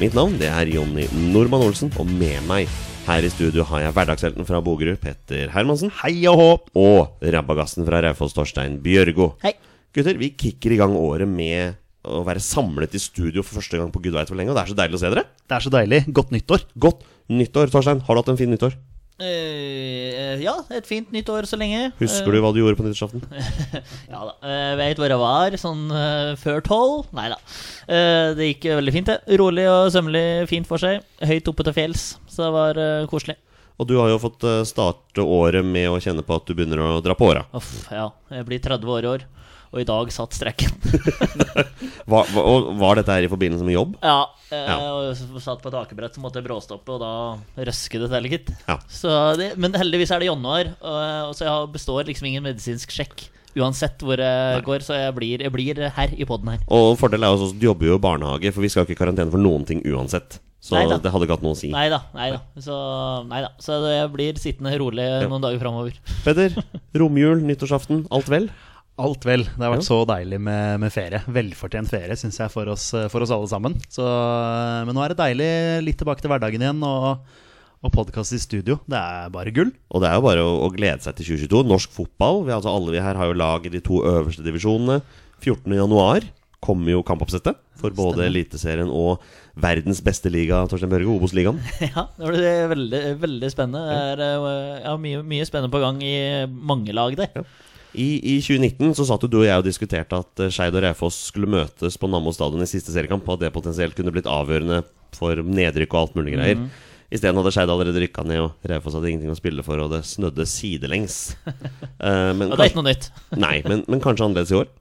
Mitt navn det er Jonny Normann Olsen, og med meg her i studio har jeg hverdagshelten fra Bogerud, Petter Hermansen, Hei og hå! og rabagassen fra Raufoss, Torstein Bjørgo. Hei. Gutter, vi kicker i gang året med å være samlet i studio for første gang på gud veit hvor lenge, og det er så deilig å se dere. Det er så deilig. Godt nyttår. Godt nyttår, Torstein. Har du hatt en fin nyttår? Eh, ja, et fint nytt år så lenge. Husker du hva du gjorde på nyttårsaften? Ja da. Jeg vet hvor jeg var sånn uh, før tolv. Nei da. Eh, det gikk veldig fint, det. Rolig og sømmelig, fint for seg. Høyt oppe til fjells, så det var eh, koselig. Og du har jo fått eh, starte året med å kjenne på at du begynner å dra på åra. Uff, ja. Jeg blir 30 år i år, og i dag satt strekken. Var, var, var dette her i forbindelse med jobb? ja. eh, Ja. Og satt på et akebrett, så måtte jeg bråstoppe, og da røsket det til, gitt. Ja. Det, men heldigvis er det januar, og, og så jeg består liksom ingen medisinsk sjekk. Uansett hvor jeg går, så jeg blir, jeg blir her i poden her. Og fordelen er jo også at du jobber jo i barnehage, for vi skal ikke i karantene for noen ting uansett. Så Neida. det hadde ikke hatt noe å si. Nei da, nei. Så, nei så jeg blir sittende rolig noen dager framover. Peder, romjul, nyttårsaften, alt vel? Alt vel. Det har vært så deilig med, med ferie. Velfortjent ferie, syns jeg, for oss, for oss alle sammen. Så, men nå er det deilig litt tilbake til hverdagen igjen, og, og podkast i studio. Det er bare gull. Og det er jo bare å, å glede seg til 2022. Norsk fotball. Vi, altså alle vi her har jo lag i de to øverste divisjonene. 14. januar kommer jo kampoppsettet for både Eliteserien og verdens beste liga, Torstein Børge, Obos-ligaen. Ja, det blir veldig, veldig spennende. Det er eh, ja, mye, mye spennende på gang i mange lag der. I, I 2019 så satt jo du og jeg og diskuterte at eh, Skeid og Raufoss skulle møtes på Nammo stadion i siste seriekamp, og at det potensielt kunne blitt avgjørende for nedrykk og alt mulig greier. Mhm. Isteden hadde Skeid allerede rykka ned, og Raufoss hadde ingenting å spille for, og det snødde sidelengs. uh, men, Og det er ikke noe nytt. nei, men, men kanskje annerledes i år?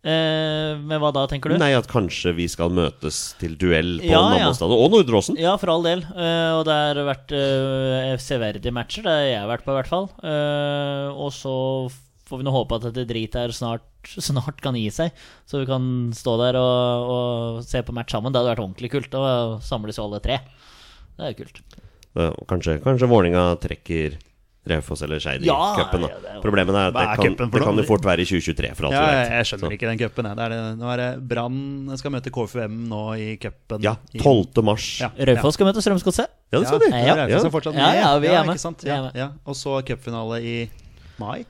Eh, men hva da, tenker du? Nei, at kanskje vi skal møtes til duell på Ja, Nammo. Og Nordre Åsen. Ja, for all del. Eh, og det har vært eh, severdige matcher. Det har jeg vært på, i hvert fall. Eh, og så får vi nå håpe at dette dritet her snart, snart kan gi seg, så vi kan stå der og, og se på match sammen. Det hadde vært ordentlig kult. Da samles jo alle tre. Det er jo kult. Eh, Kanskje, kanskje Vålinga trekker Raufoss eller Skeid i Ja, cupen. ja, Problemet er at det kan, det kan jo fort være i 2023. For alt Ja, jeg, jeg skjønner Så- ikke den cupen. er Nå er det Brann skal møte KFUM nå i cupen. Ja, 12. mars. Ja. Raufoss skal møte Strømsgodset. Ja, det skal de. Ja, Raufoss er fortsatt med. Ja, ja, vi er med. Ja, ja. Og så cupfinale i mai.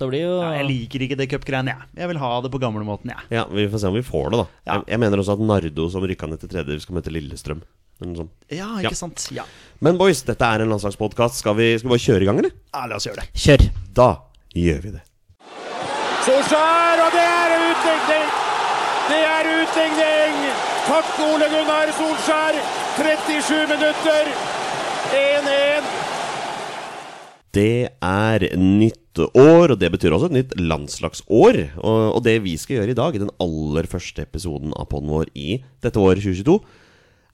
Ja. Ja. Blir jo Ja, jeg liker ikke det cupgreiene, jeg. Jeg vil ha det på gamlemåten, jeg. Ja, Vi får se om vi får det, da. Ja. Jeg, jeg mener også at Nardo, som rykka ned til tredje, skal møte Lillestrøm. Men, sånn. Ja, Ja. ikke sant? Ja. Men boys, dette er en landslagspodkast. Skal, vi- skal vi bare kjøre i gang, eller? ja, la oss gjøre det. Kjør. Da gjør vi det. Solskjær, og det er utligning! Det er utligning! Takk, Ole Gunnar Solskjær! 37 minutter. 1-1. Det er nytt år, og det betyr også et nytt landslagsår. Og, det vi skal gjøre i dag, i den aller første episoden av podden vår i dette året 2022,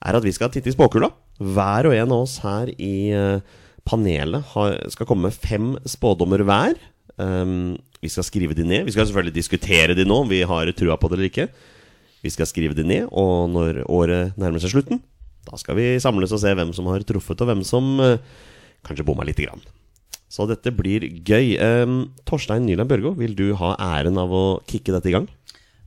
er at vi skal titte i spåkula. Hver og en av oss her i eh, panelet skal komme med fem spådommer hver. Um, vi skal skrive de ned. Vi skal selvfølgelig diskutere de nå, om vi har trua på det eller ikke. Vi skal skrive de ned, og når året nærmer seg slutten, da skal vi samles og se hvem som har truffet, og hvem som eh, kanskje bomma lite grann. Så dette blir gøy. Um, Torstein Nyland Børgo, vil du ha æren av å kicke dette i gang?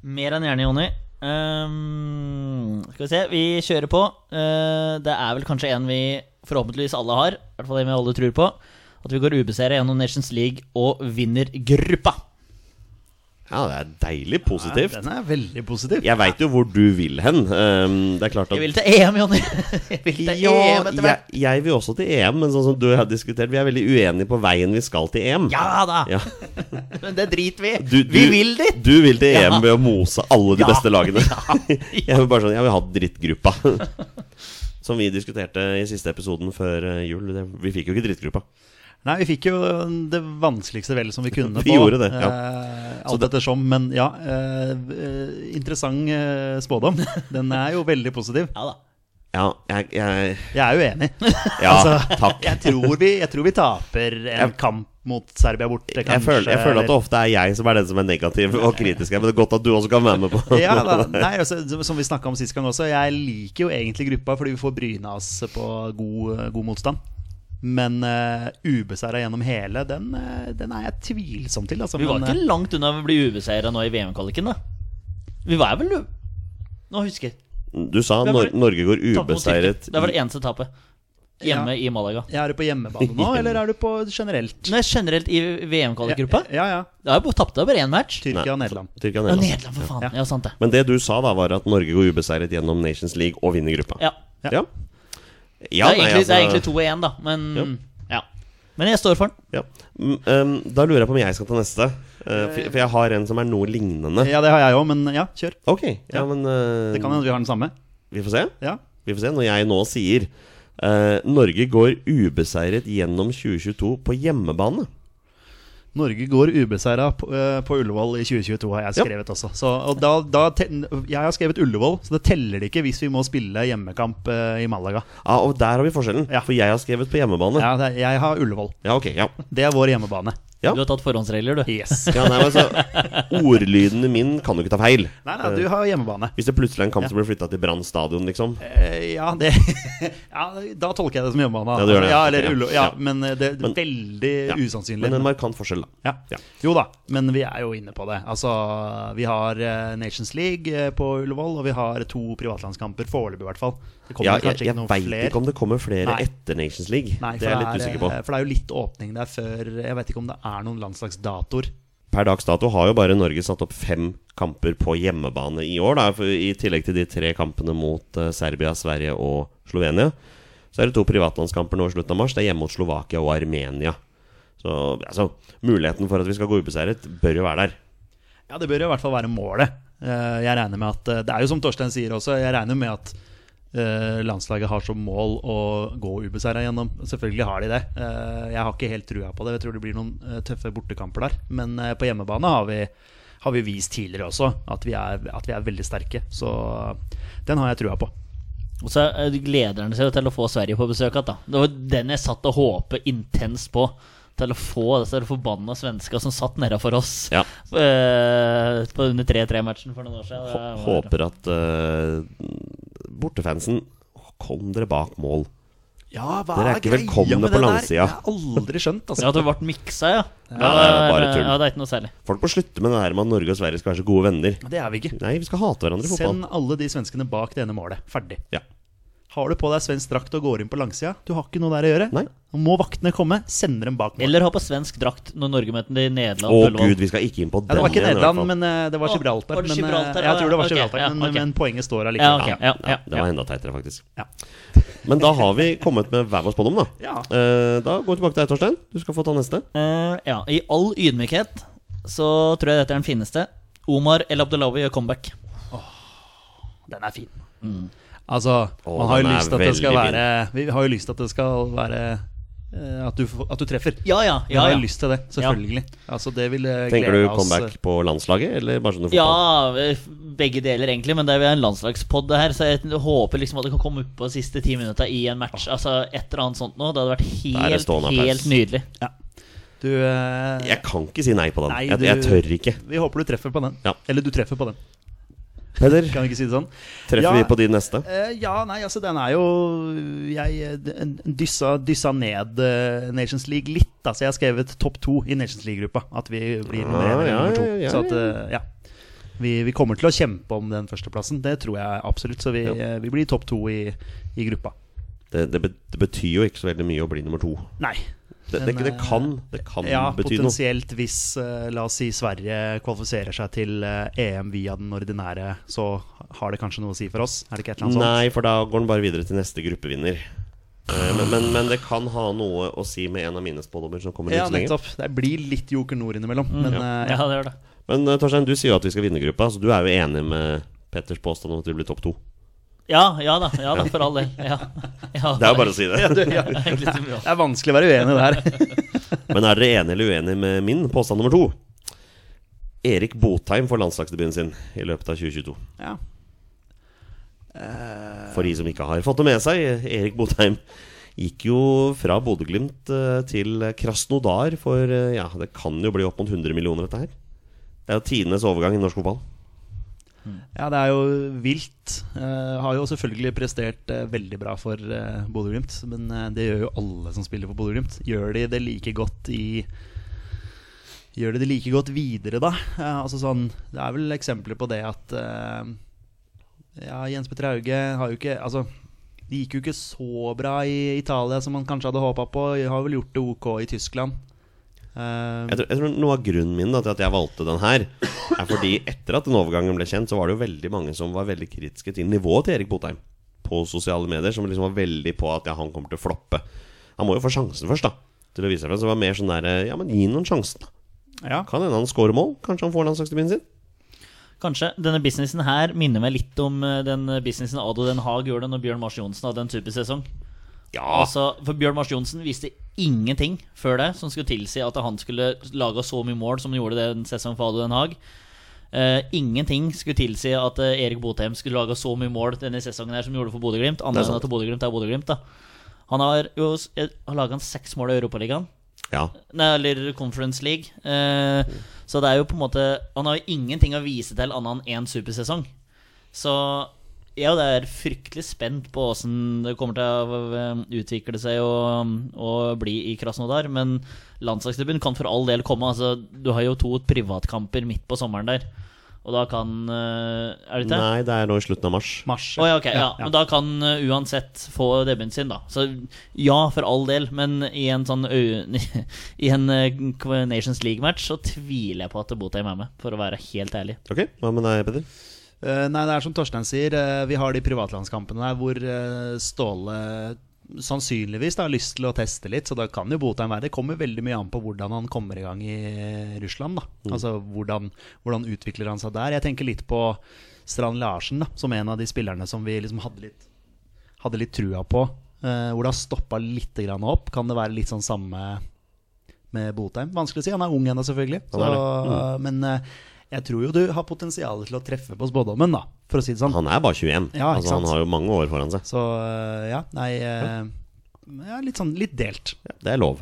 Mer enn gjerne, Jonny. Um, skal vi se, vi kjører på. Uh, det er vel kanskje en vi forhåpentligvis alle har. I hvert fall en vi alle tror på. At vi går ubeseiret gjennom Nations League og vinner gruppa. Ja, det er deilig positivt. Den er veldig positiv. Jeg veit jo hvor du vil hen. Um, det er klart at Jeg vil til EM, Jonny. Jeg vil til ja, EM etter hvert. jeg vil også til EM, men sånn som du har diskutert, vi er veldig uenige på veien vi skal til EM. Ja da! Ja. Men det driter vi i. Du, du, Vi vil dit! Du vil til EM Ja. ved å mose alle de Ja. beste lagene. jeg vil bare sånn, jeg vil ha drittgruppa. Som vi diskuterte i siste episoden før eh, jul. Vi fikk jo ikke drittgruppa. Nei, vi fikk jo det vanskeligste vel som vi kunne Vi på. gjorde det, ja. Eh, alt ettersom. Men ja, eh, eh, interessant eh, spådom. Den er jo veldig positiv. Ja da. Ja, jeg, jeg Jeg er jo enig. Ja, Altså, takk. Jeg tror, vi, jeg tror vi taper en Jeg- kamp mot Serbia borte, Jeg føler, jeg føler at det ofte er jeg som er den som er negativ og kritisk. her, Men det er godt at du også kan være med på ja, da, nei, altså, Som vi snakka om sist gang også, jeg liker jo egentlig gruppa fordi vi får bryna oss på god, god motstand. Men uh, ubeseira gjennom hele, den, uh, den er jeg tvilsom til. Altså, Vi var men, ikke langt unna å bli ubeseira nå i VM-kvaliken, da. Vi var vel Nå husker jeg. Du sa Nor? Norge går Tapte ubeseiret Det var det eneste tapet. Hjemme i Malaga. Ja, Er du på hjemmebane nå, eller er du på generelt? Nei, generelt i VM-kvalikgruppa. Ja, ja. Da tapte jeg bare én match. Tyrkia og Nederland. Tyrkia og Ja, Nederland. Nederland, for faen. Ja. Ja, sant det. Men det du sa da, var at Norge går ubeseiret gjennom Nations League og vinner gruppa. Ja. Ja. Ja, Det er er nei, egentlig, det er egentlig to og én, da. Men Ja. ja. Men jeg står for den. Ja. Um, da lurer jeg på om jeg skal ta neste. Uh, for, for jeg har en som er noe lignende. Ja, det har jeg òg, men ja, kjør. Ok, men uh, Det kan hende vi har den samme. Vi får se. Ja. Vi får se Når jeg nå sier uh, Norge går ubeseiret gjennom 2022 på hjemmebane. Norge går ubeseira på, eh, på Ullevål i 2022, har jeg Ja. også. Så, og da, da jeg har skrevet Ullevål, så det teller det ikke hvis vi må spille hjemmekamp eh, i Malaga. Ja, og der har vi forskjellen. Ja. For jeg har skrevet på hjemmebane. Ja, Ja, det, jeg har Ullevål. ok, ja. Det er vår hjemmebane. Ja. Du har tatt forhåndsregler, du. Yes. ja nei, altså, så, ordlyden min kan jo ikke ta feil. Nei, nei, du har hjemmebane. Hvis det plutselig er en kamp som blir flytta til Brann stadion, liksom. Eh, ja, det ja, da tolker jeg det som hjemmebane. Ja, du gjør det. Ja, eller Ja. Ja, men eh, det er Men- veldig Ja. usannsynlig. Men en markant forskjell, da. Ja. Ja. Jo da, men vi er jo inne på det. Altså, Vi har eh, Nations League eh, på Ullevål, og vi har to privatlandskamper, foreløpig i hvert fall. Ja, jeg jeg veit ikke om det kommer flere Nei. etter Nations League. Nei, det er jeg litt usikker på. For det er jo litt åpning der før Jeg vet ikke om det er noen landslagsdatoer. Per dags dato har jo bare Norge satt opp fem kamper på hjemmebane i år. Da, I tillegg til de tre kampene mot eh, Serbia, Sverige og Slovenia. Så er det to privatlandskamper nå i slutten av mars. Det er hjemme mot Slovakia og Armenia. Så altså, muligheten for at vi skal gå ubeseiret, bør jo være der. Ja, det bør jo i hvert fall være målet. Eh, Jeg regner med at eh, Det er jo som Torstein sier også, jeg regner med at eh, landslaget har som mål å gå ubeseira gjennom. Selvfølgelig har de det. Eh, Jeg har ikke helt trua på det. Jeg tror det blir noen eh, tøffe bortekamper der. Men eh, på hjemmebane har vi, har vi vist tidligere også at vi, er, at vi er veldig sterke. Så den har jeg trua på. Og så eh, gleder han seg til å få Sverige på besøk igjen. Det var den jeg satt og håpet intenst på. Til å få disse forbanna svenska som satt nedafor oss Ja. uh, på under 3-3-matchen for noen år siden. Var- Håper at uh, bortefansen Kom dere bak mål. Ja, hva Dere er ikke velkomne på langsida. Jeg har aldri skjønt, altså. Ja, det ble miksa, ja. Ja, det er bare tull. Ja, det er ikke noe særlig. Folk må slutte med det her med at Norge og Sverige skal være så gode venner. Det er vi ikke. Nei, vi skal hate hverandre i fotball. Send alle de svenskene bak det ene målet. Ferdig. Ja. Har du på deg svensk drakt og går inn på langsida, du har ikke noe der å gjøre. Nei. Nå må vaktene komme, sender dem bak mål. Eller ha på svensk drakt når Norge møter Nederland. Å Ullevål. gud, vi skal ikke inn på Ja, den det var ikke igjen, i hvert Nederland, fall. men eh, det var Å, Gibraltar. var det men, eh, Gibraltar? jeg tror det var Ok, Gibraltar, ja, men, ok. men poenget står Ja, allikevel. ok. Ja, Ja, ja, ja, det var ja. enda teitere, faktisk. Ja. Men da har vi kommet med hver vår spådom, da. Ja. Eh, da går vi tilbake til deg, Torstein. Du skal få ta neste. Eh, ja, I all ydmykhet så tror jeg dette er den fineste. Omar El Abdelawi gjør comeback. Den er fin. Altså, Åh, man har jo lyst til at det skal være Vi har jo lyst til at det skal være at, du, at du treffer. Ja, ja. Ja, har jo lyst til det, selvfølgelig. Altså, det vil eh, Tenker du oss, comeback på landslaget, eller bare sånn fotball? Ja, eh, begge deler egentlig, men det er jo en landslagspod her, så jeg håper liksom at det kan komme opp på de siste ti minutta i en match. Altså et eller annet sånt nå. Det hadde vært helt, helt nydelig. Du, eh, Jeg kan ikke si nei på den. Nei, jeg, du- jeg tør ikke. Vi håper du treffer på den. Ja. Eller du treffer på den. Peder, Kan vi ikke si det sånn? treffer Ja. vi på de neste? Uh, ja, nei, altså den er jo Jeg dyssa, dyssa ned uh, Nations League litt. Altså jeg har skrevet topp to i Nations League-gruppa. At vi blir med Ah, ja, nummer to. ja, så at, uh, ja. Vi, vi kommer til å kjempe om den førsteplassen. Det tror jeg absolutt. Så vi, vi blir topp to i, i gruppa. Det, det, det betyr jo ikke så veldig mye å bli nummer to. Nei. Det, det, det kan, det kan Ja, bety noe. potensielt hvis eh, la oss si Sverige kvalifiserer seg til eh, EM via den ordinære, så har det kanskje noe å si for oss? Er det ikke et eller annet sånt? Nei, for da går den bare videre til neste gruppevinner. Eh, Men, men, men det kan ha noe å si med en av mine spådommer som kommer litt Ja, lenger. nettopp. Det blir litt Joker Nord innimellom. Men eh, Mm. Ja, ja. det gjør det. Men eh, Torstein, du sier jo at vi skal vinne gruppa, så du er jo enig med Petters påstand om at vi blir topp to. Ja, ja da, ja da, for all del. Ja. Ja, Det er jo bare å si det. Det er vanskelig å være uenig der. Men er dere enige eller uenige med min påstand nummer to? Erik Botheim får landslagsdebuten sin i løpet av 2022. ja. For de som ikke har fått det med seg, Erik Botheim gikk jo fra Bodø-Glimt eh, til Krasnodar for eh, Ja, det kan jo bli opp mot 100 millioner, dette her. Det er jo tidenes overgang i norsk fotball. Ja, det er jo vilt. Uh, har jo selvfølgelig prestert uh, veldig bra for uh, Bodø-Glimt. Men uh, det gjør jo alle som spiller for Bodø-Glimt. Gjør de det like godt i Gjør de det like godt videre, da? Eh, altså sånn, det er vel eksempler på det at eh, Ja, Jens Petter Hauge har jo ikke Altså, det gikk jo ikke så bra i Italia som man kanskje hadde håpa på. Har vel gjort det ok i Tyskland. Eh, Jeg tror, jeg tror Noe av grunnen min da, til at jeg valgte den her, er fordi etter at den overgangen ble kjent, så var det jo veldig mange som var veldig kritiske til nivået til Erik Botheim på sosiale medier. Som liksom var veldig på at ja, han kommer til å floppe. Han må jo få sjansen først, da. Til å vise seg frem. Så det var mer sånn der Ja, men gi ham noen sjansen, da. ja. Kan hende han scorer mål. Kanskje han får landslagsdebuten sin. Kanskje. Denne businessen her minner meg litt om eh, den businessen Ado Den Haag gjorde når Bjørn Mars Johnsen hadde en supersesong. Ja, Altså, for Bjørn Mars Johnsen visste ingenting før det som skulle tilsi at han skulle lage så mye mål som han gjorde den sesongen for Ado Den Haag. Uh, ingenting skulle tilsi at uh, Erik Botheim skulle lage så mye mål denne sesongen her som han gjorde for Bodø-Glimt. Annet enn at Bodø-Glimt er Bodø-Glimt. da Han har jo eh, har laga seks mål i Europaligaen. ja. Nei, eller Conference League. Eh, så det er jo på en måte Han har jo ingenting å vise til annet enn én supersesong. Så jeg og er fryktelig spent på åssen det kommer til å eh, utvikle seg og, og bli i Krasnodar. Men landslagsdebuten kan for all del komme. Altså, du har jo to privatkamper midt på sommeren der. Og da kan eh, Er det ikke? Nei, det er nå i slutten av mars. Mars. Å ja, ok, ja, Men da kan uh, uansett få debuten sin, da. Så ja, for all del. Men i en sånn I en Nations League-match så tviler jeg på at Botheim er med, for å være helt ærlig. Ok, hva med deg, Petter? Eh, nei, det er som Torstein sier. eh, vi har de privatlandskampene der hvor eh, Ståle sannsynligvis da, har lyst til å teste litt. Så da kan jo Botheim være Det kommer veldig mye an på hvordan han kommer i gang i Russland. da Altså hvordan, hvordan utvikler han seg der. Jeg tenker litt på Strand Larsen da som en av de spillerne som vi liksom hadde litt Hadde litt trua på. eh, hvor det har stoppa litt opp. Kan det være litt sånn samme med Botheim? Vanskelig å si. Han er ung ennå, selvfølgelig. Så, mm. Men eh, jeg tror jo du har potensial til å treffe på spådommen, da, for å si det sånn. Han er bare 21. Ja, ikke altså, han har jo mange år foran seg. Så øh, ja, nei øh, ja, Litt sånn litt delt. Ja, det er lov.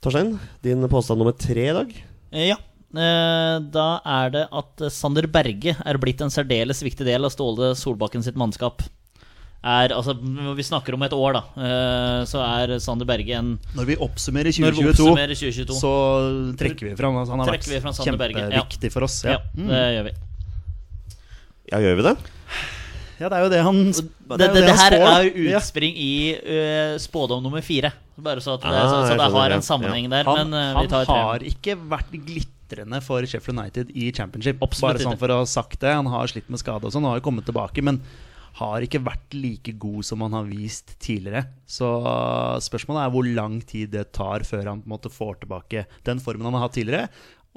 Torstein, din påstand nummer tre i dag. Eh, Ja. Eh, Da er det at eh, Sander Berge er blitt en særdeles viktig del av Ståle Solbakken sitt mannskap. Er, altså, vi snakker om et år, da. eh, Så er Sander Berge en Når vi oppsummerer 2022, vi 2022, oppsummerer 2022 så trekker vi fram altså, Han har vært vi fram vært ja. kjempeviktig for oss. Ja, Ja. Mm. det gjør vi. Ja, gjør vi det? ja, det er jo det han Det, Det, er det, det her spår, er jo utspring i uh, spådom nummer fire. Bare så at det, Ah, så, så det har ja. en sammenheng der. Han, men uh, han vi tar tre. har ikke vært glitrende for Sheffield United i championship. Absolutt Bare sånn for å ha sagt det. Han har slitt med skade og sånn, han har jo kommet tilbake. Men har ikke vært like god som han har vist tidligere. Så spørsmålet er hvor lang tid det tar før han på en måte får tilbake den formen han har hatt tidligere.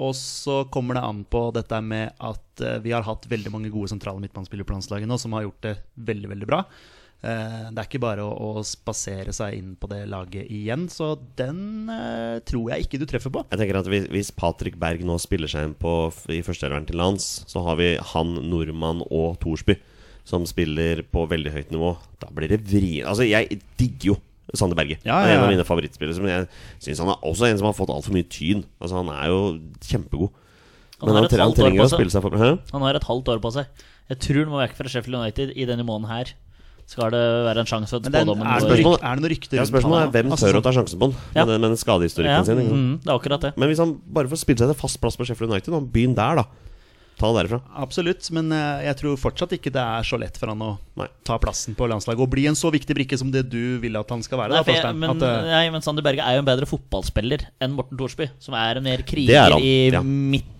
Og så kommer det an på dette med at eh, vi har hatt veldig mange gode sentrale midtbanespillere på landslaget nå som har gjort det veldig, veldig bra. Eh, Det er ikke bare å, å spasere seg inn på det laget igjen, så den eh, tror jeg ikke du treffer på. Jeg tenker at Hvis, hvis Patrick Berg nå spiller seg inn på, i førsteelveren til lands, så har vi han, Nordmann og Thorsby som spiller på veldig høyt nivå. Da blir det vrient. Altså, jeg digger jo Sander Berge. Ja, Han er ja, en av mine favorittspillere. Men jeg syns han er også en som har fått altfor mye tyn. Altså, han er jo kjempegod. Han Men han, han trenger å spille seg for Hæ? Han har et halvt år på seg. Jeg tror han må vekk fra Sheffield United i denne måneden her. Skal det være en sjanse at Men spådommen er, Spørsmålet- er det noe rykte Ja, rundt spørsmålet er hvem Altså, tør å ta sjansen på han Ja. med, den- med skadehistorikken ja, sin. Mm, Det er akkurat det. Men hvis han bare får spille seg til fast plass på Sheffield United, og begynn der, da. Ta det derifra. Absolutt, men eh, jeg tror fortsatt ikke det er så lett for han å Nei. ta plassen på landslaget og bli en så viktig brikke som det du vil at han skal være. Nei, Da, jeg, men, at, uh... nei, men Sander Berge er jo en bedre fotballspiller enn Morten Thorsby, som er en mer er kriger han, i ja. mitt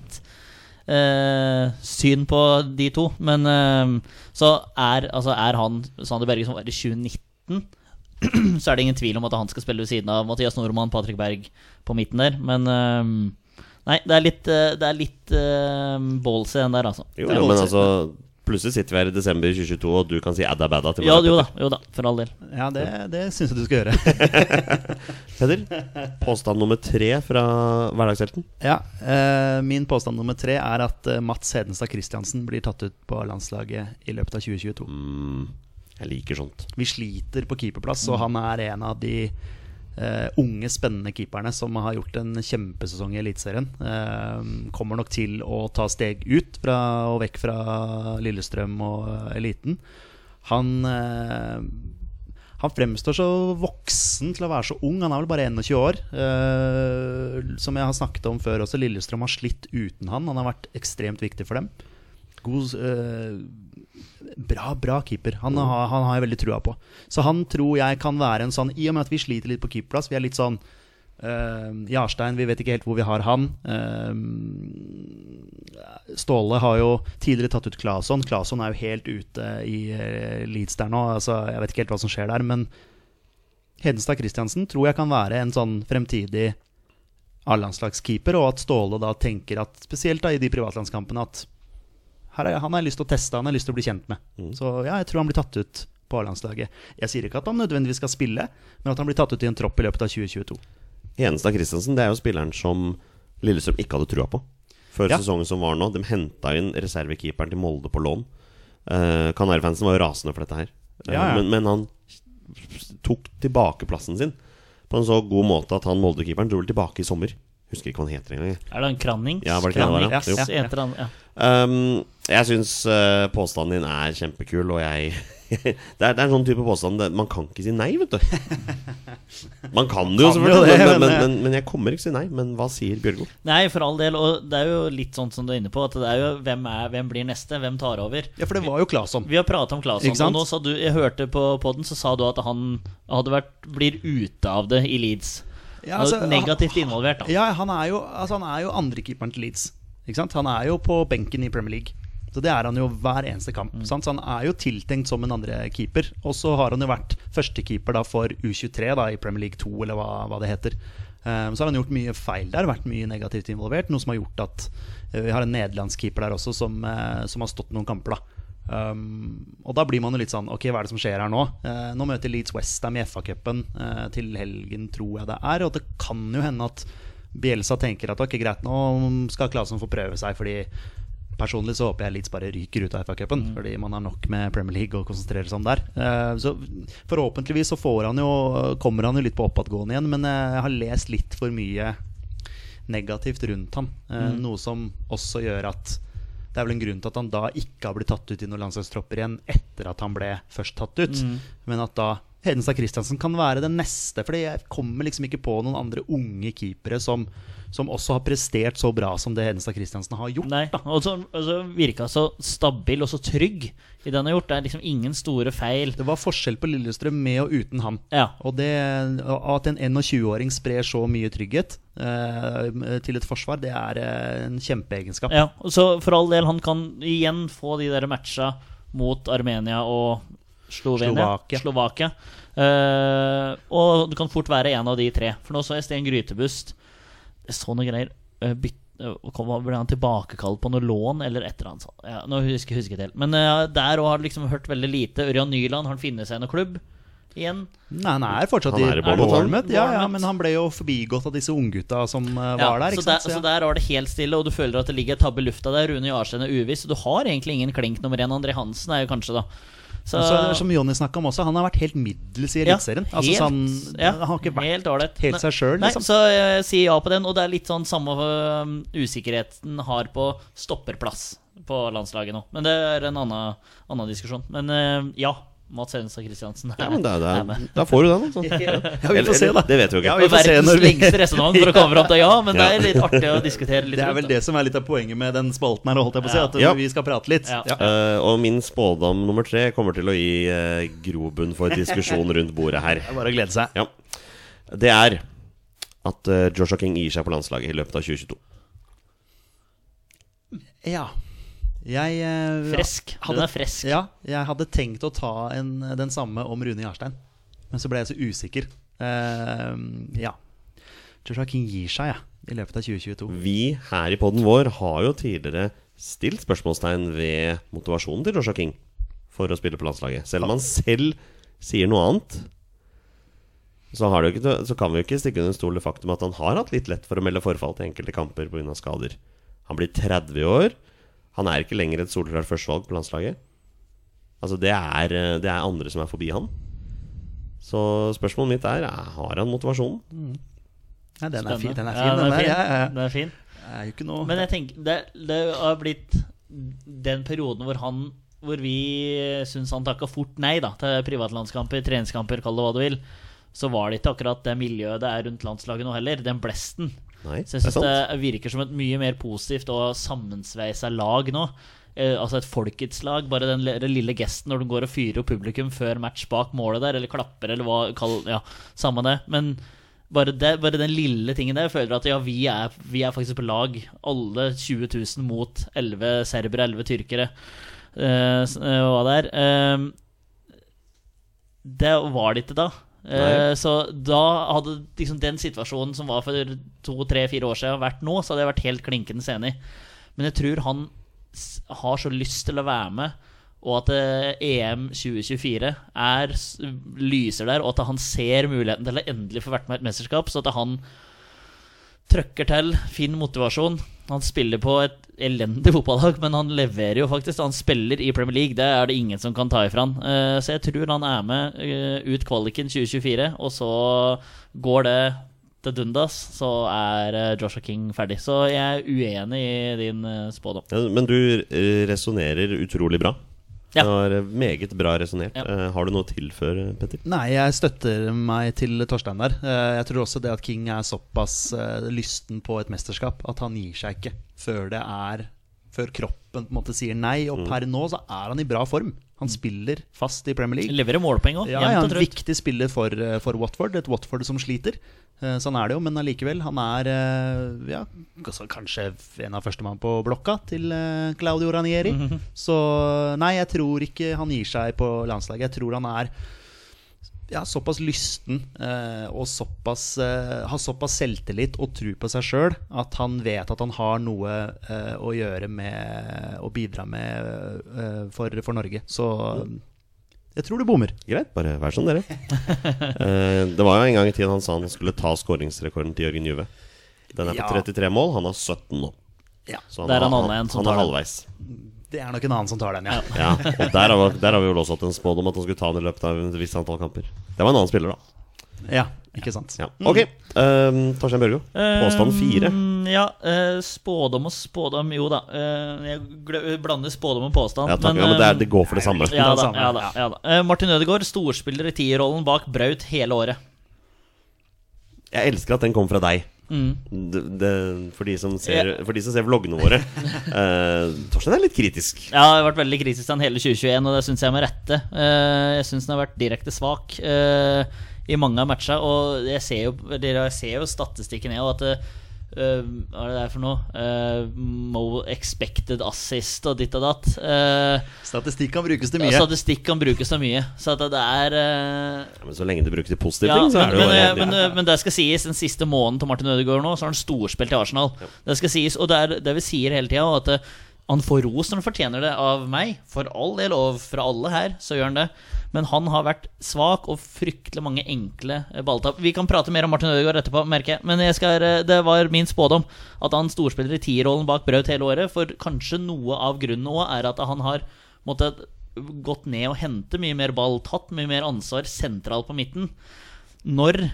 Uh, syn på de to. Men uh, så er, altså, er han Sander Berge som var i 2019 så er det ingen tvil om at han skal spille ved siden av Mathias Nordmann, Patrick Berg på midten der. Men eh, Nei, det er litt, eh, det er litt uh, ballsy den der, altså. Jo, er men altså Plutselig sitter vi her i desember 2022, og du kan si adda badda til Ja, meg. jo da, jo da, for all del. ja, det, det syns jeg du skal gjøre. Peder, påstand nummer tre fra Hverdagshelten. ja, uh, Min påstand nummer tre er at eh, Mats Hedenstad Christiansen blir tatt ut på landslaget i løpet av 2022. Mm, jeg liker sånt. Vi sliter på keeperplass, og han er en av de eh, unge, spennende keeperne som har gjort en kjempesesong i Eliteserien. Uh, kommer nok til å ta steg ut fra, og vekk fra Lillestrøm og eh, eliten. Han uh, han fremstår så voksen til å være så ung. Han er vel bare 21 år. Som jeg har snakket om før også, Lillestrøm har slitt uten han. Han har vært ekstremt viktig for dem. God, bra, bra keeper. Han har, han har jeg veldig trua på. Så han tror jeg kan være en sånn I og med at vi sliter litt på keeperplass, vi er litt sånn Uh, Jarstein, vi vet ikke helt hvor vi har han. Uh, Ståle har jo tidligere tatt ut Claesson. Claesson er jo helt ute i uh, Leeds der nå. Altså, jeg vet ikke helt hva som skjer der. Men Hedenstad Christiansen tror jeg kan være en sånn fremtidig A-landslagskeeper, og at Ståle da tenker at, spesielt da i de privatlandskampene, at er, han har jeg lyst til å teste, han har jeg lyst til å bli kjent med. Så ja, jeg tror han blir tatt ut på A-landslaget. Jeg sier ikke at han nødvendigvis skal spille, men at han blir tatt ut i en tropp i løpet av 2022. Enestad Christensen det er jo spilleren som Lillestrøm ikke hadde trua på før Ja. sesongen som var nå. De henta inn reservekeeperen til Molde på lån. Uh, Kanarifansen var jo rasende for dette her. Eh, Ja, ja. Men, men han tok tilbake plassen sin på en så god måte at han Molde-keeperen dro vel tilbake i sommer. Husker ikke hva han heter engang. Er det en Krannings? Ja, var det ikke det det var, ja? Krannings, Jo. eller ja. Um, jeg syns uh, påstanden din er kjempekul, og jeg det, er, det er en sånn type påstand Man kan ikke si nei, vet du. Man kan det jo, selvfølgelig, men, men, men, men, jeg kommer ikke til å si nei. Men hva sier Bjørgo? Nei, for all del. Og det er jo litt sånn som du er inne på, at det er jo hvem, er, hvem blir neste? Hvem tar over? Ja, for det var jo Claesson. Vi har prata om Claesson, og nå sa du Jeg hørte på podden, så sa du at han hadde vært blir ute av det i Leeds. Ja, altså, negativt involvert, da. Ja, han er jo, altså, han er jo andrekeeperen til Leeds. Ikke sant? Han er jo på benken i Premier League. Så Det er han jo hver eneste kamp. Sant? Så Han er jo tiltenkt som en andre keeper. Og så har han jo vært førstekeeper for U23 da i Premier League 2, eller hva, hva det heter. Um, så har han gjort mye feil der, vært mye negativt involvert. Noe som har gjort at uh, vi har en nederlandskeeper der også som, uh, som har stått noen kamper. da Um, og da blir man jo litt sånn Ok, hva er det som skjer her nå? Uh, nå møter Leeds Westham i FA-cupen uh, til helgen, tror jeg det er. Og det kan jo hende at Bielsa tenker at ok, greit, nå skal Klasen få prøve seg. Fordi personlig så håper jeg Leeds bare ryker ut av FA-cupen. Fordi man har nok med Premier League å konsentrere seg om der. Eh, så forhåpentligvis så får han jo, kommer han jo litt på oppadgående igjen. Men eh, jeg har lest litt for mye negativt rundt ham. Mm. Noe som også gjør at det er vel en grunn til at han da ikke har blitt tatt ut i noen landslagstropper igjen etter at han ble først tatt ut. Men at da Hedenstad Christiansen kan være den neste. Fordi jeg kommer liksom ikke på noen andre unge keepere som, som også har prestert så bra som det Hedenstad Christiansen har gjort. Nei, og så virka så stabil og så trygg i det han har gjort. Det er liksom ingen store feil. Det var forskjell på Lillestrøm med og uten ham. Ja. Og det, at en 21-åring sprer så mye trygghet eh, til et forsvar, det er eh, en kjempeegenskap. Ja, og så for all del, han kan igjen få de der matcha mot Armenia og Slovenia. Slovakia. Slovakia. Eh, og du kan fort være en av de tre. For nå så jeg Sten Grytebust. Jeg så noe greier. Bytte eh, kom, ble han tilbakekalt på noe lån eller et eller annet? sånt. Ja, nå husker jeg ikke helt. Men uh, der òg har du liksom hørt veldig lite. Ørjan Nyland, har han funnet seg noen klubb igjen? Nei, han er fortsatt Han er i Bournemouth, Ja, ja, men han ble jo forbigått av disse unggutta som eh, Ja, var der. så, Ikke der, så ja. der var det helt stille, og du føler at det ligger et tabbe i lufta der. Rune Jarstein er uviss, og du har egentlig ingen klink nummer én. André Hansen er jo kanskje, da. Så, så som Jonny snakka om også, han har vært helt middels i Ja, altså, helt- sånn, ja, han har ikke vært helt helt seg sjøl, liksom. Så jeg sier ja på den, og det er litt sånn samme øh, usikkerheten har på stopperplass på landslaget nå. Men det er en annen, annen diskusjon. Men øh, ja, Mats Henstad Christiansen Ja, men det er med. da får du den. Altså. Ja, vi får se, da. Det vet vi jo Ja, vi får se når vi- lengste resonnement for å komme fram til ja, men det er litt artig å diskutere litt Det er vel det som er litt av poenget med den spalten her, holdt jeg på å si. At Ja. vi skal prate litt. Ja. Ja. Eh, og min spådom nummer tre kommer til å gi uh, grobunn for diskusjon rundt bordet her. Det er bare å glede seg. Ja. Det er at uh, Joshua King gir seg på landslaget i løpet av 2022. Ja. Jeg eh, Fresk. Den hadde- er fresk. Ja, jeg hadde tenkt å ta en, den samme om Rune Jarstein, men så ble jeg så usikker. Eh, ja. Joshua King gir seg, ja, i løpet av 2022. Vi her i poden vår har jo tidligere stilt spørsmålstegn ved motivasjonen til Joshua King for å spille på landslaget. Selv om han selv sier noe annet, så, har det jo ikke, så kan vi jo ikke stikke under stol det faktum at han har hatt litt lett for å melde forfall til enkelte kamper pga. skader. Han blir 30 år. Han er ikke lenger et soleklart førstevalg på landslaget. Altså det er, eh, det er andre som er forbi han. Så spørsmålet mitt er er, har han motivasjonen. Ja, den er fin. Den er Ja, fin, den den er fin. Ja, ja, ja. Den er fin. Det er jo ikke noe Men jeg tenker det, det har blitt den perioden hvor han Hvor vi syns han takka fort nei da til privatlandskamper, treningskamper, kall det hva du vil. Så var det ikke akkurat det miljøet det er rundt landslaget nå heller. Den blesten. Nei, Så jeg syns det, det, virker som et mye mer positivt og sammensveisa lag nå. Eh, altså et folkets lag. Bare den den lille gesten når du går og fyrer opp publikum før match bak målet der, eller klapper, eller hva kall, Ja, samme det. Men bare, det, bare den lille tingen der føler at ja, vi er, vi er faktisk på lag. Alle 20 000 mot 11 serbere, 11 tyrkere. Eh, eh, hva det er. Eh, det var det ikke da. Nei. så da hadde liksom den situasjonen som var for to, tre, fire år siden, vært nå, så hadde jeg vært helt klinkende enig. Men jeg tror han har så lyst til å være med, og at eh, EM 2024 er, lyser der, og at han ser muligheten til å endelig få vært med i et mesterskap. Så at han trøkker til, finner motivasjon. Han spiller på et elendig fotballag, men han leverer jo faktisk. Han spiller i Premier League, det er det ingen som kan ta ifra han. Eh, Så jeg tror han er med eh, ut kvaliken 2024, og så går det til dundas, så er eh, Joshua King ferdig. Så jeg er uenig i din spådom. Ja, men du resonnerer utrolig bra. Ja. Det var eh, meget bra resonnert. Ja. Eh, har du noe å tilføre, Petter? Nei, jeg støtter meg til Torstein der. Eh, Jeg tror også det at King er såpass lysten på et mesterskap at han gir seg ikke før det er Før kroppen på en måte sier nei. Og per nå så er han i bra form. Han spiller fast i Premier League. Leverer målpoeng òg, Ja, ja, en viktig spiller for, eh, for Watford. Et Watford som sliter. Eh, Sånn er det jo, men allikevel. Han er eh, ja, kanskje en av førstemann på blokka til Claudio Ranieri. Mhm. Så nei, jeg tror ikke han gir seg på landslaget. Jeg tror han er ja, såpass lysten eh, og såpass, eh, har såpass selvtillit og tro på seg sjøl at han vet at han har noe eh, å gjøre med å bidra med eh, for, for Norge. Så jeg tror du bommer. Greit, bare vær som dere. Eh, det var jo en gang i tiden han sa han skulle ta skåringsrekorden til Jørgen Juve. Den er på Ja. 33 mål, han har 17 nå. Ja. Så Der er han, han, han, han er den. halvveis. Det er nok en annen som tar den, ja. Ja, og der har, vi- der har vi vel også hatt en spådom at han skulle ta den i løpet av et visst antall kamper. Det var en annen spiller, da. Ja, ikke sant. Ja. Ok, um, Torstein Børgo. Påstand fire. Eh, ja, eh, spådom og spådom Jo da. eh, jeg blander spådom og påstand. Ja, takk. Ja, men det, er, det går for det samme. Ja da. Ja, da, ja, da. Eh, Martin Ødegaard, storspiller i tierrollen bak Braut hele året. Jeg elsker at den kommer fra deg. Mm. Det, det, for, de som ser, for de som ser vloggene våre. Eh, Torstein er litt kritisk. Ja, Jeg har vært veldig kritisk til han hele 2021, og det syns jeg med rette. Eh, jeg syns han har vært direkte svak eh, i mange av matcha, og jeg ser jo, jeg ser jo statistikken, jeg, og at eh, Hva er det der for noe? Uh, Mo expected assist og ditt og datt. Uh, Statistikk kan brukes til ja, mye. statistikk kan brukes til mye, så at det er Ja, men så lenge det brukes til positive ja, ting, så men, er det jo men, bare- men, men, men det skal sies, den siste måneden til Martin Ødegaard nå, så har han storspilt i Arsenal. Det skal sies, og det er det vi sier hele tida, at han får ros når han fortjener det av meg. For all del, og fra alle her, så gjør han det. Men han har vært svak og fryktelig mange enkle eh, balltap. Vi kan prate mer om Martin Ødegaard etterpå, merker jeg. Men jeg skal, eh, det var min spådom at han storspiller i tierrollen bak Braut hele året. For kanskje noe av grunnen òg er at han har måttet gått ned og hente mye mer ball, tatt mye mer ansvar sentralt på midten. Når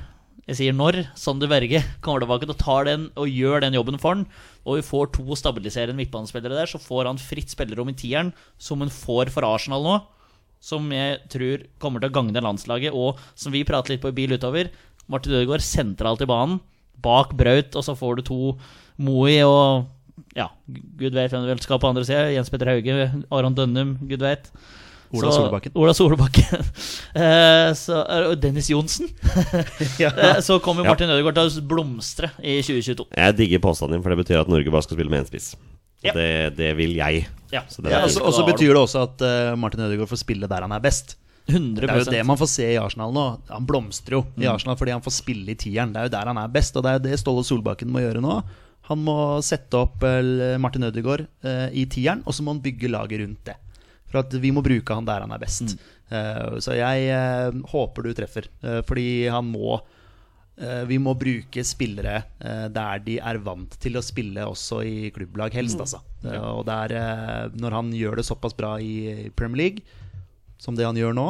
jeg sier når Sander Berge kommer tilbake og tar den og gjør den jobben for han, og vi får to stabiliserende midtbanespillere der, så får han fritt spillerom i tieren, som han får for Arsenal nå. som jeg tror kommer til å gagne landslaget, og som vi prater litt på i bil utover. Martin Ødegaard sentralt i banen, bak Braut, og så får du to Moi og ja, gud vet hvem du vil skal på andre sida. Jens Petter Hauge, Aron Dønnum, gud vet. Ola Så- Solbakken. Ola Solbakken. Eh, så, og Dennis Johnsen. Eh, så kommer Martin Martin Ødegaard til å blomstre i 2022. Jeg digger påstanden din, for det betyr at Norge bare skal spille med én spiss. Ja. Det, det vil jeg. Ja, Så det Ja, Og så betyr det også at uh, Martin Ødegaard får spille der han er best. 100 Det er jo det man får se i Arsenal nå. Han blomstrer jo i Arsenal fordi han får spille i tieren. Det er jo der han er best, og det er jo det Ståle Solbakken må gjøre nå. Han må sette opp Martin Ødegaard i tieren, og så må han bygge laget rundt det. For at vi må bruke han der han er best. Eh, så jeg eh, håper du treffer, eh, fordi han må vi må bruke spillere der de er vant til å spille også i klubblag, helst. Altså. Eh, Og der, når han gjør det såpass bra i Premier League som det han gjør nå,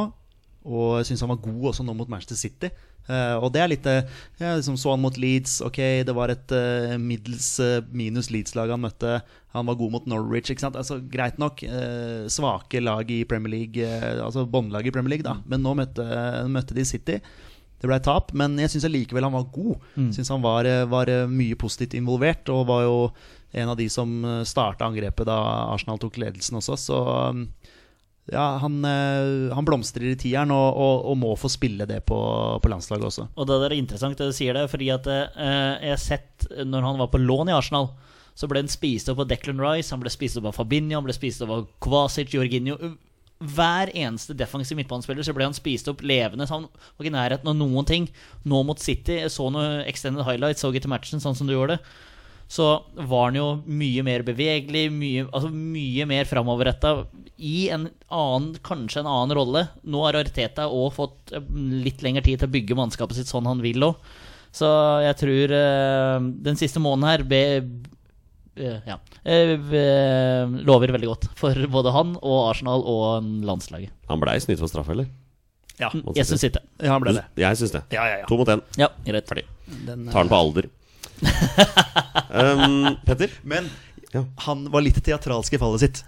og jeg syns han var god også nå mot Manchester City. Eh, og det er litt eh, Jeg liksom så han mot Leeds. Ok, det var et uh, middels uh, minus Leeds-lag han møtte. Han var god mot Norwich. Ikke sant? Altså, greit nok. svake lag i Premier League, altså båndlag i Premier League, da. Men nå møtte, møtte de City. Det ble tap, men jeg syns likevel han var god. Mm. Synes han var, var mye positivt involvert, og var jo en av de som starta angrepet da Arsenal tok ledelsen også. Så um, ja, han, eh, han blomstrer i tieren og, og, og må få spille det på, på landslaget også. Og det er interessant det du sier det, fordi at eh, jeg har sett når han var på lån i Arsenal, så ble han spist opp av Declan Rice, han ble spist opp av Fabinho, han ble spist opp av Kvasic, Jorginho. Hver eneste defensiv midtbanespiller så ble han spist opp levende. Så han var ikke i nærheten av noen ting. Nå mot City, jeg så noen extended highlights, så ikke til matchen sånn som du gjorde det. Så var han jo mye mer bevegelig, mye, altså mye mer framoverretta i en annen, kanskje en annen rolle. Nå har Arteta òg fått eh, litt lengre tid til å bygge mannskapet sitt sånn han vil òg. Så jeg tror eh, den siste måneden her be, eh, ja, eh, eh, lover veldig godt for både han og Arsenal og landslaget. Han blei snytt for straffe, eller? Ja, Jeg syns ikke. ja han ble det. Jeg syns det. Ja, ja, ja. To mot én. Ja, greit. Ferdig. Den, Tar den på alder. Um, Petter? Men Ja. han var litt teatralsk i fallet sitt.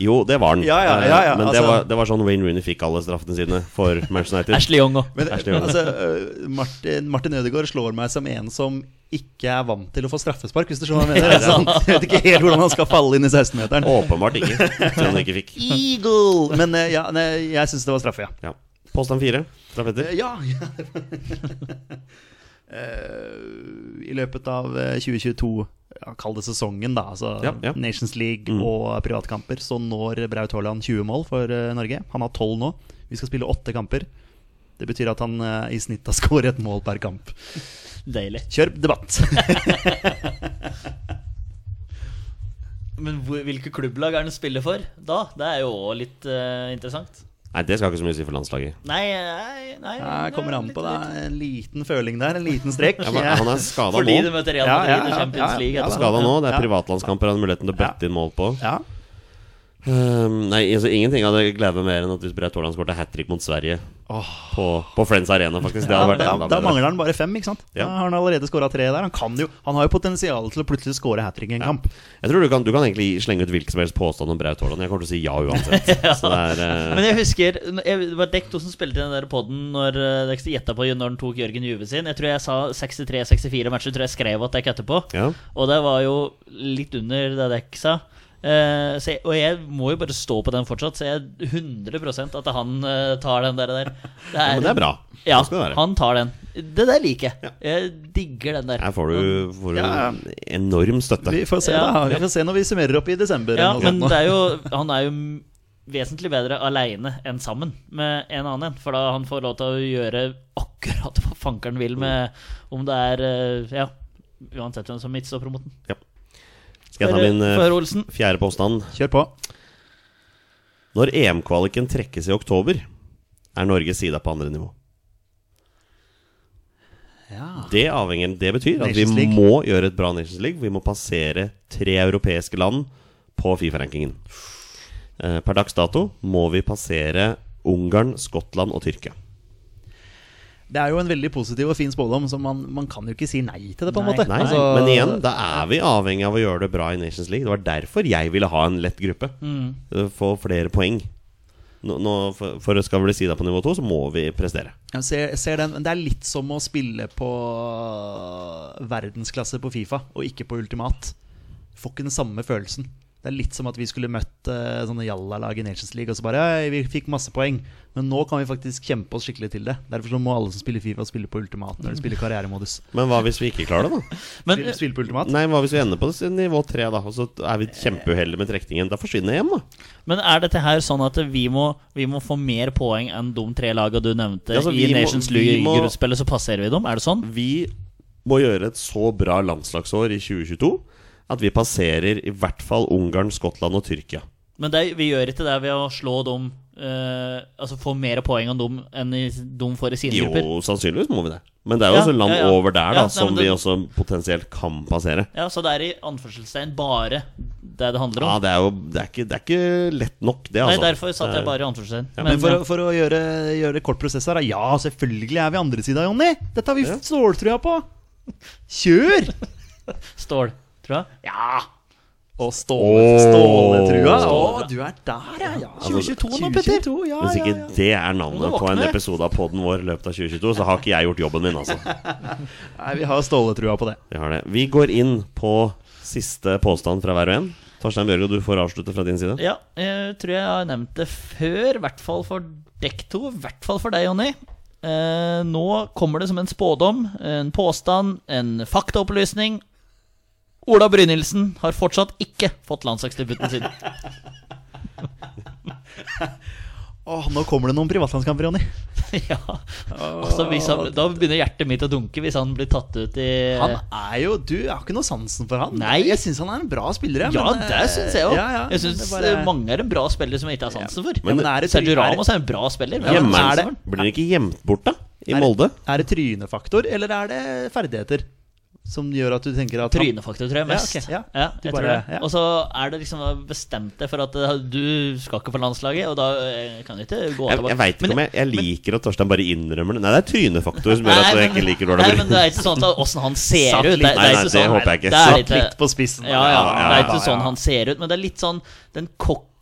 Jo, det var han. Ja, ja, ja, ja, Eh, Men det, altså- var, det var sånn Wayne Rooney fikk alle straffene sine for Manchester United. Ashley Young òg. Men Ashley Young. altså, øh, Martin, Martin Ødegaard slår meg som en som ikke er vant til å få straffespark, hvis du skjønner hva jeg mener. Sånn, jeg vet ikke helt hvordan han skal falle inn i 16-meteren. Åpenbart ikke. Som han ikke fikk. Eagle! Men øh, ja, nei, jeg syns det var straffe, ja. Ja. Påstand fire fra Petter. Eh, Ja, ja. Eh, I løpet av eh, 2022, ja, kall det sesongen, da, altså Ja, ja. Nations League Mm. og privatkamper, så når Braut Haaland 20 mål for eh, Norge. Han har 12 nå. Vi skal spille åtte kamper. Det betyr at han eh, i snitt har skåret et mål per kamp. Deilig. Kjør debatt! Men hvor, hvilke klubblag er han spiller for da? Det er jo òg litt uh, interessant. Nei, det skal ikke så mye si for landslaget. Nei, nei, nei Jeg kommer an på det. En liten føling der, en liten strekk. Ja, men han er skada Fordi du møter Real Ja, Madrid ja, i ja, Champions ja, League. ja. Skada nå. Det er privatlandskamper han har muligheten til å bøtte inn mål på. Ja. Um, nei, altså Ingenting hadde gledet meg mer enn at hvis Braut Haaland skåret hat trick mot Sverige på, på Friends Arena, faktisk. Det Ja, hadde vært da, enda da bedre. mangler han bare fem, ikke sant? Ja. Da har han allerede skåra tre der. Han, kan jo, han har jo potensial til å plutselig skåre hat trick i en kamp. Jeg tror du kan, du kan egentlig slenge ut hvilken som helst påstand om Braut Haaland. Jeg kommer til å si ja uansett. Så det er eh, Men jeg husker jeg, Det var Dekk som spilte i den der podden når uh, Dekk gjetta på når han tok Jørgen Juve sin. Jeg tror jeg sa 63-64 matcher, tror jeg skrev at Dekk etterpå. Ja. Og det var jo litt under det Dekk sa. Eh, så jeg, og jeg må jo bare stå på den fortsatt, så jeg er 100% at han uh, tar den der. der. Det ja, men det er bra. Ja, han tar den. Det der liker jeg. Jeg digger den der. Her får du, får du Ja. enorm støtte. Vi får se, Ja. da. Vi får se når vi summerer opp i desember. Ja, men det er jo, han er jo vesentlig bedre aleine enn sammen med en annen en. For da han får lov til å gjøre akkurat hva fankeren vil med Om det er eh, Ja, uansett hvem som midtstopper mot den. Skal jeg ta min eh, fjerde påstand? Kjør på. Når EM-kvaliken trekkes i oktober, er Norge sida på andre nivå. Ja. Det avhenger Det betyr at vi må gjøre et bra Nations League. Vi må passere tre europeiske land på Fifa-rankingen. Eh, Per dags dato må vi passere Ungarn, Skottland og Tyrkia. Det er jo en veldig positiv og fin spådom, så man, man kan jo ikke si nei til det. på en Nei. måte Nei, Altså- Men igjen, da er vi avhengig av å gjøre det bra i Nations League. Det var derfor jeg ville ha en lett gruppe. Mm. Eh, Få flere poeng. nå, nå, for, for skal vi bli sida på nivå to, så må vi prestere. Jeg ser, jeg ser den, Det er litt som å spille på verdensklasse på Fifa og ikke på ultimat. Får ikke den samme følelsen. Det er litt som at vi skulle møtt uh, sånne jallalag i Nations League og så bare ja, Vi fikk masse poeng, men nå kan vi faktisk kjempe oss skikkelig til det. Derfor så må alle som spiller Fifa, spille på ultimat når de spiller karrieremodus. Men hva hvis vi ikke klarer det, da? Men Spille, spille på ultimat? Nei, hva hvis vi ender på det- nivå tre, da? Og så er vi kjempeuheldige med trekningen. Da forsvinner jeg hjem, da. Men er dette her sånn at vi må, vi må få mer poeng enn de tre lagene du nevnte Ja, altså, i Nations League-gruppespillet, så passerer vi dem? Er det sånn? Vi må gjøre et så bra landslagsår i 2022 at vi passerer i hvert fall Ungarn, Skottland og Tyrkia. Men det, vi gjør ikke det ved å slå dem eh, Altså få mer poeng enn dem enn de får i sine Jo, grupper. sannsynligvis må vi det. Men det er jo Ja, også land ja, ja. over der da Ja, nei, som det- vi også potensielt kan passere. Ja, Så det er i anførselstegn bare det det handler om? Ja, det er jo det er ikke, det er ikke lett nok, det, Nei, altså. derfor satt jeg bare i anførselstegn. Ja, Men for, ja. å- for å gjøre, gjøre kort prosess her. Ja, selvfølgelig er vi andre sida, Jonny! Dette har vi Ja. ståltrua på! Kjør! Stål, tror jeg. Ja! Og ståle, Åh. ståletrua. Å, du er der, ja. ja. 2022 nå, Petter. 2022, ja, Hvis ikke ja. det er navnet på en episode av poden vår i løpet av 2022, så har ikke jeg gjort jobben min, altså. Nei, vi har ståletrua på det. Vi har det. Vi går inn på siste påstand fra hver og en. Torstein Bjørgo, du får avslutte fra din side. Ja, jeg tror jeg har nevnt det før, i hvert fall for dekk to. I hvert fall for deg, Jonny. Eh, nå kommer det som en spådom, en påstand, en faktaopplysning. Ola Brynildsen har fortsatt ikke fått landslagsdebuten sin. Åh, nå kommer det noen privatlandskamper, Jonny. ja. altså, han, da begynner hjertet mitt å dunke hvis han blir tatt ut i Han er jo Du jeg har ikke noe sansen for han. Nei. Jeg syns han er en bra spiller. Ja, men, det syns jeg òg. Ja, ja, jeg syns bare- mange er en bra spiller som jeg ikke har sansen for. Men- men er det Sergio er- Ramos er en bra spiller. men Hjemme, er det- Blir han ikke gjemt bort, da? I Er- Molde? Er det trynefaktor, eller er det ferdigheter som gjør at du tenker at Trynefaktor, tror jeg Ja, mest. ja. Ja, jeg bare- tror det. ja. Og så er det liksom bestemt deg for at eh, du skal ikke på landslaget, og da eh, kan du ikke gå Jeg, tilbake. jeg veit ikke Men- om jeg, jeg liker at Torstein bare innrømmer det. Nei, det er trynefaktor som gjør at jeg ikke liker Ola Nei, men det er ikke sånn at åssen han ser ut. Det, Nei, det nei, er ikke det sånn håper jeg ikke. Satt litt på spissen. Ja, ja, Ja, det ja, er ikke sånn ja. han ser ut, men det er litt sånn den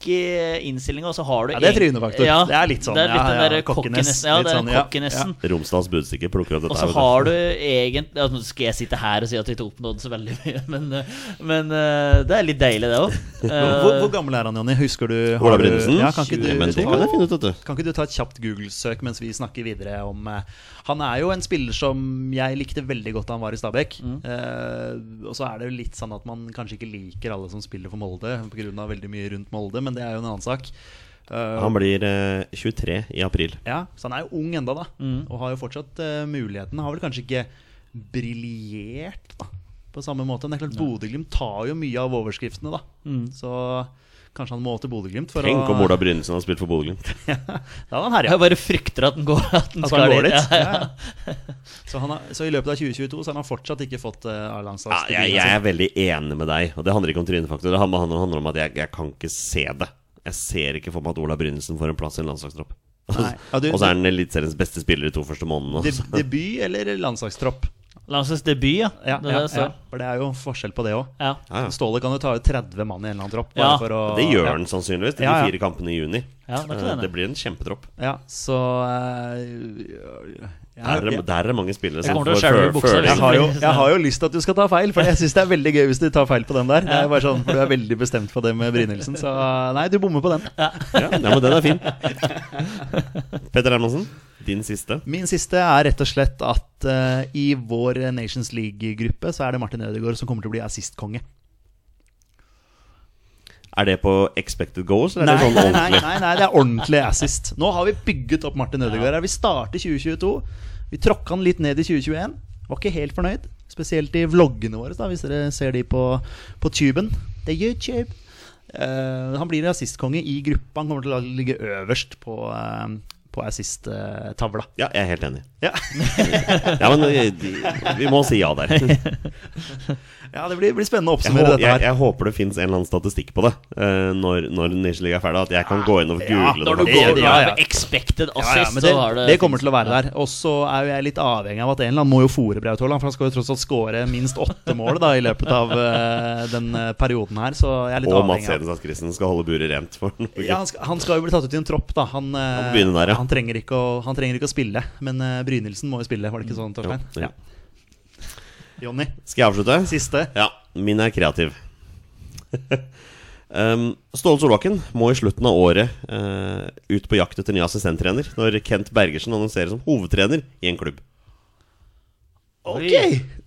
cocky innstillinga, og så har du Ja, det er trynefaktor. Ja, Det er litt sånn, Det er litt ja, den cockiness, cockiness. Ja, det er sånn, ja. Romsdals Budstikke plukker opp Og så har du egentlig altså, skal jeg sitte her og si at vi ikke oppnådde så veldig mye, men, eh, men eh, det er litt deilig, det òg. Hvor, hvor gammel er han, Jonny? Husker du Ola Brynesen? Ja, kan, ikke du, Men det kan ut, du. kan ikke du ta et kjapt Google-søk mens vi snakker videre om eh, Han er jo en spiller som jeg likte veldig godt da han var i Stabæk. Mm. Eh, og så er det jo litt sånn at man kanskje ikke liker alle som spiller for Molde pga. veldig mye rundt Molde, men det er jo en annen sak. Uh, Han blir uh, 23 i april. ja, Så han er jo ung enda da. Mm. Og har jo fortsatt uh, muligheten. Har vel kanskje ikke briljert da, på samme måte. Men det er klart Bodø-Glimt tar jo mye av overskriftene, da. Mm. Så kanskje han må til Bodø-Glimt for Tenk å om Ola Brynesen har spilt for Bodø-Glimt. Da var han herja. Jeg bare frykter at den går At den At skal går dit. Ja, Ja, ja. ja. Så, han har, så i løpet av 2022 så har han fortsatt ikke fått uh, Ja, A-landslagsdebuten jeg, jeg er veldig enig med deg, og det handler ikke om trynefaktor. Det handler, om at jeg, jeg kan ikke se det. Jeg ser ikke for meg at Ola Brynesen får en plass i en landslagstropp. Ja, og så er han Eliteseriens beste spiller de to første månedene. De, debut eller landslagstropp? Landslagsdebut, ja. Ja, det er ja, det det ja, for det er jo forskjell på det òg. Ja. Ja, ja. Ståle kan jo ta ut 30 mann i en eller annen tropp. Bare Ja, for å, Det gjør ja. han sannsynligvis til Ja, ja. de fire kampene i juni. Ja, det Eh, det blir en kjempetropp. Ja, så uh, Der, er- der er det mange spillere som får skjelve i fø- buksa, føling. jeg, har jo, jeg har jo lyst til at du skal ta feil, for jeg syns det er veldig gøy hvis du tar feil på den der. Det er bare sånn, for Du er veldig bestemt på det med Brynildsen, så eh, nei, du bommer på den. Ja, ja, men den er fin. Petter Hermansen, din siste. Min siste er rett og slett at uh, i vår Nations League-gruppe så er det Martin Ødegaard som kommer til å bli assistkonge. Er det på expected goals, eller Nei, er det sånn nei, nei, nei, nei, det er ordentlig assist. Nå har vi bygget opp Martin Ødegaard. her. Vi starter 2022. Vi tråkka han litt ned i 2021. Var ikke helt fornøyd. Spesielt i vloggene våre, da, hvis dere ser de på, på tuben. Det er YouTube. Uh, han blir assistkonge i gruppa. Han kommer til å ligge øverst på, eh, på assist-tavla. Ja, jeg er helt enig. Ja. Ja, men eh, vi må si ja der. ja, det blir, blir spennende å Jeg, oppsummere dette her. jeg håper det fins en eller annen statistikk på det uh, når, når Nation League er ferdig. At jeg kan gå inn og google ja, Når du det. Går ja, ja. expected assist, ja, det, har det det kommer til å være der. Og så er jo jeg litt avhengig av at en eller annen må jo fòre Braut Haaland. For han skal jo tross alt skåre minst åtte mål da i løpet av uh, den perioden her. Så jeg er litt Og Mats avhengig av Hedenstad Christen skal holde buret rent for Norge. ja, han, skal, han skal jo bli tatt ut i en tropp, da. Han, uh, Han må der, ja. Han, trenger, ikke å, han trenger ikke å spille. Men uh, Brynildsen må jo spille, var det ikke sånn, Torstein? Jo, ja. Jonny, Skal jeg avslutte? siste. Ja, min er kreativ. um, Ståle Solbakken må i slutten av året uh, ut på jakt etter ny assistenttrener når Kent Bergersen annonserer som hovedtrener i en klubb. Ok!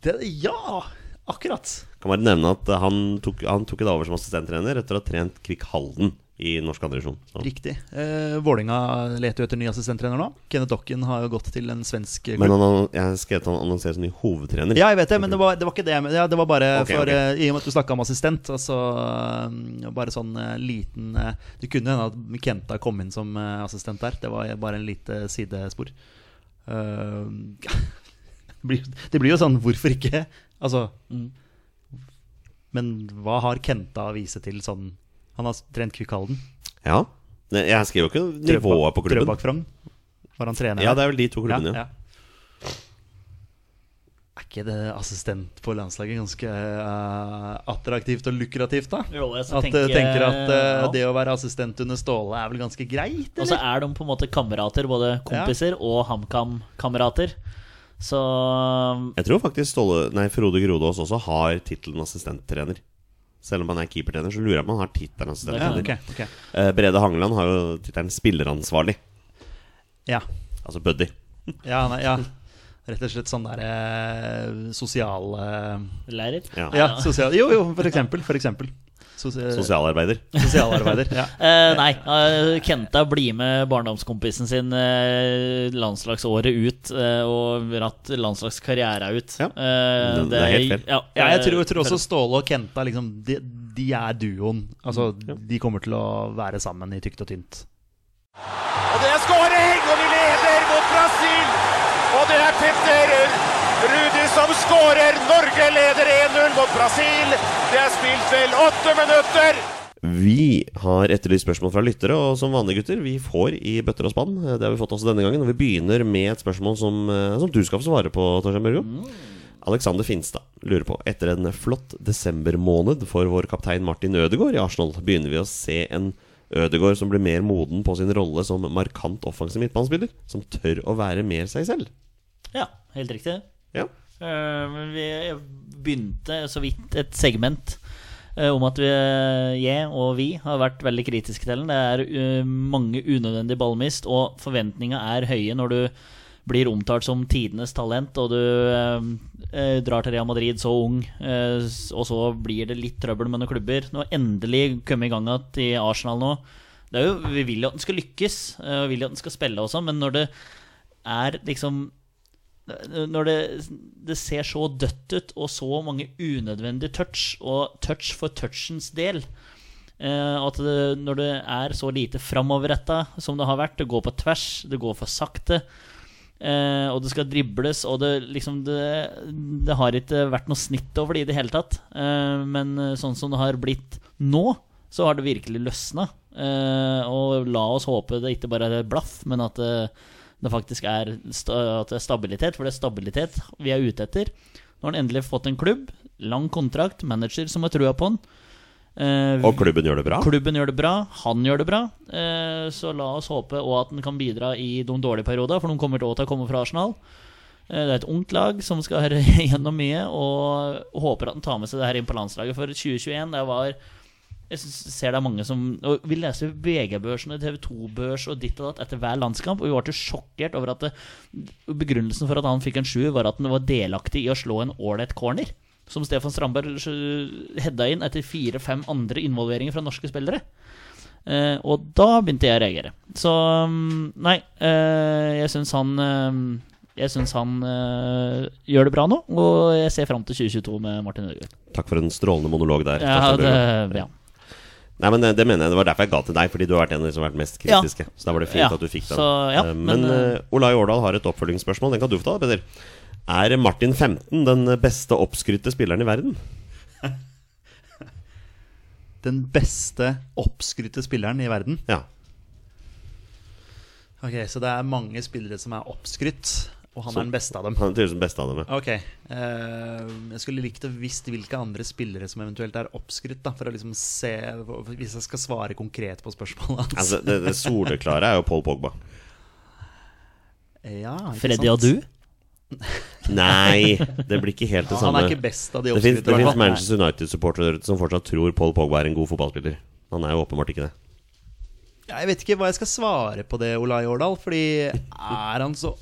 Det, ja, akkurat. Kan bare nevne at han tok, han tok det over som assistenttrener etter å ha trent Kvikk Halden i norsk andredivisjon. Riktig. Eh, Vålinga leter jo etter ny assistenttrener nå. Kenneth Dokken har jo gått til en svensk klubb. Men han, jeg skrev at han annonserer som ny hovedtrener. Ja, jeg vet det, men det var, det var ikke det. men- Ja, det var bare okay, for ok. eh, I og med at du snakka om assistent, altså Bare sånn eh, liten Det kunne hende at Kenta kom inn som assistent der. Det var bare en lite sidespor. Uh, det blir- jo sånn Hvorfor ikke? Altså Men hva har Kenta å vise til sånn Han har trent Kvikkhalden. Ja. Jeg skriver jo ikke nivået på klubben. Drøbak Frogn. Var han trener Ja, det er vel de to klubbene, ja. Er ikke det assistent på landslaget ganske uh, attraktivt og lukrativt, da? Jo, jeg At tenker- tenker, tenker at uh, ja. det å være assistent under Ståle er vel ganske greit, Og så er de på en måte kamerater, både kompiser og HamKam-kamerater. Så Jeg tror faktisk Ståle, nei, Frode Grodås også har tittelen assistenttrener. Selv om han er keepertrener, så lurer jeg på om han har tittelen Ja, okay, okay. ok. Eh, Brede Hangeland har jo tittelen spilleransvarlig. Ja. Altså buddy. Ja, nei, ja. Rett og slett sånn der eh, sosial eh, lærer. Ja. Ja, sosial Jo, jo, for eksempel. For eksempel. Sosia- Sosialarbeider. Sosialarbeider. Ja. Eh, nei, eh, Kenta blir med barndomskompisen sin eh, landslagsåret ut eh, og ratt landslagskarriera ut. Ja. Eh, Det- det er helt fair. Ja, Ja, jeg tror, eh, jeg tror også Ståle og Kenta liksom, de, de er duoen. Altså, De kommer til å være sammen i tykt og tynt. Og det er skåring, og vi leder mot Brasil! Og det er Petter Rudi som skårer. Norge leder 1-0 mot Brasil. Det er spilt vel åtte minutter. Vi har etterlyst spørsmål fra lyttere, og som vanlige gutter, vi får i bøtter og spann. Det har vi fått også denne gangen. Og vi begynner med et spørsmål som, eh, som du skal få svare på, Torstein Børgo. Alexander Finstad lurer på Etter en flott desembermåned for vår kaptein Martin Ødegaard i Arsenal, begynner vi å se en Ødegaard som blir mer moden på sin rolle som markant offensiv midtbanespiller, som tør å være mer seg selv. Ja, helt riktig. Ja. Eh, men vi begynte så vidt et segment eh, om at vi, jeg og vi har vært veldig kritiske til den. Det er eh, mange unødvendige ballmist, og forventninga er høye når du blir omtalt som tidenes talent, og du eh, drar til Real Madrid så ung, eh, og så blir det litt trøbbel med noen klubber. Nå endelig kommet i gang igjen i Arsenal nå. Jo, vi vil jo at den skal lykkes, og vi vil jo at den skal spille også, men når det er liksom når det, det ser så dødt ut, og så mange unødvendige touch, og touch for touchens del eh, At det, når det er så lite framoverretta som det har vært, det går på tvers, det går for sakte, eh, og det skal dribles, og det liksom det, har ikke vært noe snitt over det i det hele tatt. Eh, men sånn som det har blitt nå, så har det virkelig løsna. Eh, og la oss håpe det ikke bare er blaff, men at det, det faktisk er, at det er stabilitet, for det er stabilitet vi er ute etter. Nå har han endelig fått en klubb, lang kontrakt, manager som har trua på han. Eh, Og klubben gjør det bra. Klubben gjør det bra, han gjør det bra. Eh, så la oss håpe òg at han kan bidra i de dårlige perioder, for de kommer til å komme fra Arsenal. Eh, det er et ungt lag som skal gjennom mye, og håper at han tar med seg det her inn på landslaget. For 2021, det var Jeg ser det er mange som og Vi leser VG-børsen og TV 2-børs og ditt og datt etter hver landskamp, og vi ble sjokkert over at det, begrunnelsen for at han fikk en sjuer, var at han var delaktig i å slå en ålreit corner. Som Stefan Strandberg hedda inn etter fire-fem andre involveringer fra norske spillere. Eh, og da begynte jeg å reagere. Så mm, nei, eh, jeg syns han eh, Jeg syns han eh, gjør det bra nå, og jeg ser fram til 2022 med Martin Ødegaard. Takk for en strålende monolog der. Ja, det, ja. Nei, men det, det mener jeg Det var derfor jeg ga til deg, fordi du har vært en av de som har vært mest Ja. kritiske. Så da var det fint Ja, at du fikk den. så, ja, Eh, men, men eh, eh, Olai Årdal har et oppfølgingsspørsmål. Den kan du få ta, Peder. Er Martin 15 den beste oppskrytte spilleren i verden? Den beste oppskrytte spilleren i verden. Ja. Ok, Så det er mange spillere som er oppskrytt, og han er den beste av dem. Han er den beste av dem. ja. Ok. Uh, jeg skulle likt å visst hvilke andre spillere som eventuelt er oppskrytt, da, for å liksom se Hvis jeg skal svare konkret på spørsmålet hans. Altså, det, det soleklare er jo Paul Pogba. ja, ikke Freddy sant? og du? Nei, det blir ikke helt det Han samme. er ikke best av de Det fins oppskrytte. hvert fall. Manchester United-supportere som fortsatt tror Paul Pogba er en god fotballspiller. Han er jo åpenbart ikke det. Jeg vet ikke hva jeg skal svare på det, Olai Årdal. Fordi er han så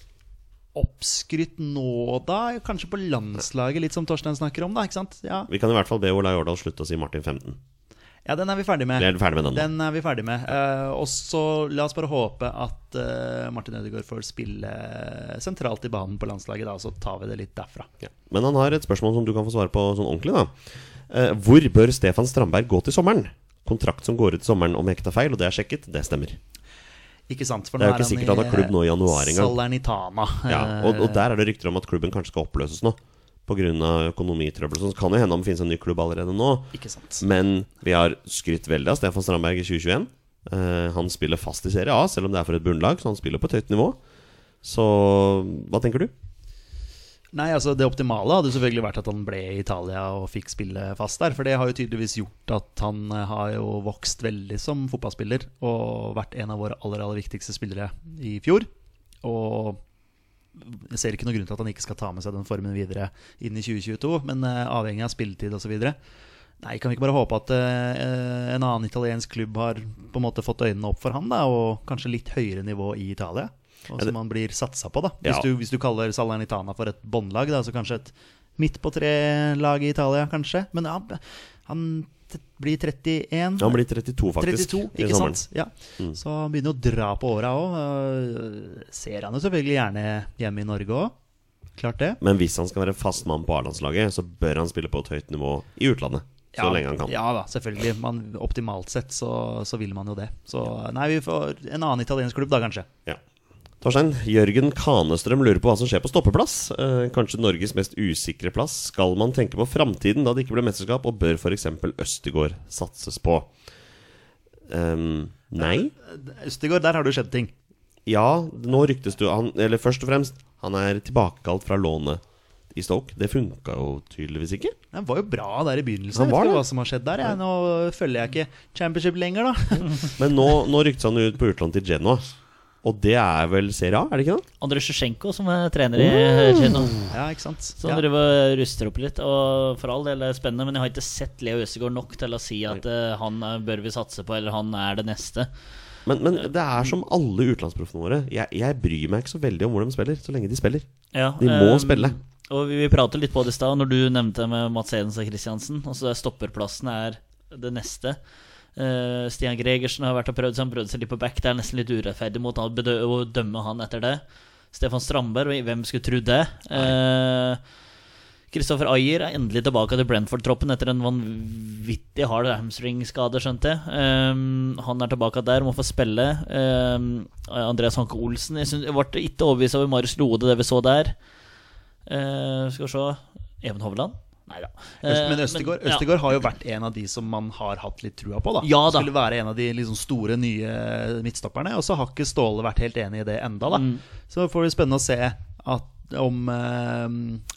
oppskrytt nå, da? Kanskje på landslaget, litt som Torstein snakker om, da. ikke sant? Ja, Vi kan i hvert fall be Olai Årdal slutte å si Martin 15. ja den er vi ferdig med. Vi er ferdig med den. Den er vi ferdig med. Uh, og så la oss bare håpe at uh, Martin Ødegaard får spille sentralt i banen på landslaget, da, og så tar vi det litt derfra. Ja. Men han har et spørsmål som du kan få svare på sånn ordentlig. da Uh, Hvor bør Stefan Strandberg gå til sommeren? Kontrakt som går ut sommeren om jeg ikke tar feil, og det er sjekket. Det stemmer. Ikke sant? For Det er jo ikke sikkert han har klubb nå i januar engang. Salernitana. Ja, og, og der er det rykter om at klubben kanskje skal oppløses nå. Pga. økonomitrøbbel. Så det kan jo hende om det finnes en ny klubb allerede nå. Ikke sant. Men vi har skrytt veldig av Stefan Strandberg i 2021. Eh, han spiller fast i Serie A, selv om det er for et bunnlag, så han spiller på et høyt nivå. Så hva tenker du? Nei, altså Det optimale hadde selvfølgelig vært at han ble i Italia og fikk spille fast der. For det har jo tydeligvis gjort at han eh, har jo vokst veldig som fotballspiller. Og vært en av våre aller aller viktigste spillere i fjor. Og jeg ser ikke noen grunn til at han ikke skal ta med seg den formen videre inn i 2022. Men eh, avhengig av spilletid osv. Nei, kan vi ikke bare håpe at eh, en annen italiensk klubb har på en måte fått øynene opp for han, da, og kanskje litt høyere nivå i Italia? Og som han blir satsa på, da. Hvis, Ja. du, hvis du kaller Salernitana for et båndlag, så kanskje et midt på tre-lag i Italia, kanskje. Men ja, han blir 31. Han blir 32, faktisk. 32, ikke sant? Ja. Så han begynner å dra på åra òg. Ser han jo selvfølgelig gjerne hjemme i Norge òg. Klart det. Men hvis han skal være fast mann på A-landslaget, så bør han spille på et høyt nivå i utlandet. Så lenge han kan. Ja da, selvfølgelig. Man, optimalt sett så, så vil man jo det. Så nei, vi får en annen italiensk klubb da, kanskje. Ja. Torstein, Jørgen Kanestrøm lurer på hva som skjer på stoppeplass. Eh, kanskje Norges mest usikre plass. Skal man tenke på framtiden da det ikke ble mesterskap, og bør f.eks. Østegård satses på? Um, nei. Østegård, der har det skjedd ting. Ja, nå ryktes du han Eller først og fremst, han er tilbakekalt fra lånet i Stoke. Det funka jo tydeligvis ikke. Han var jo bra der i begynnelsen. Han Jeg var vet ikke hva som har skjedd der. Jeg. Nå følger jeg ikke championship lenger, da. Men nå, nå ryktes han ut på utlån til Genoa. Og det er vel Serie A, er det ikke det? Andrej Sjusjenko, som er trener i Kino Ja, ikke sant? Så han Ja. driver og ruster opp litt. Og for all del er det spennende, men jeg har ikke sett Leo Østegård nok til å si at uh, han eh, bør vi satse på, eller han er det neste. Men, men det er som alle utenlandsproffene våre. Jeg, jeg bryr meg ikke så veldig om hvor de spiller, så lenge de spiller. Ja, De må um, spille. Og vi, vi pratet litt på det i stad, når du nevnte med Mats Edens og Kristiansen. Altså Stopperplassen er det neste. Eh, Stian Gregersen har vært og prøvd seg, han prøvde seg litt på back. Det er nesten litt urettferdig mot han, å dømme han etter det. Stefan Strandberg, hvem skulle trodd det? Kristoffer Ayer er endelig tilbake til Brentford-troppen etter en vanvittig hard hamstringskade, skjønte jeg. Um, han er tilbake der, må få spille. Um, Andreas Hanke Olsen Jeg, synes, jeg ble ikke overbevist over Marius Lode, det vi så der. Uh, skal vi se Even Hovland? Nei da. Men Østegård, ja. Har jo vært en av de som man har hatt litt trua på. da Ja da. Skulle være en av de liksom store, nye midtstopperne. Og så har ikke Ståle vært helt enig i det enda da Mm. Så får det spennende å se at, om eh,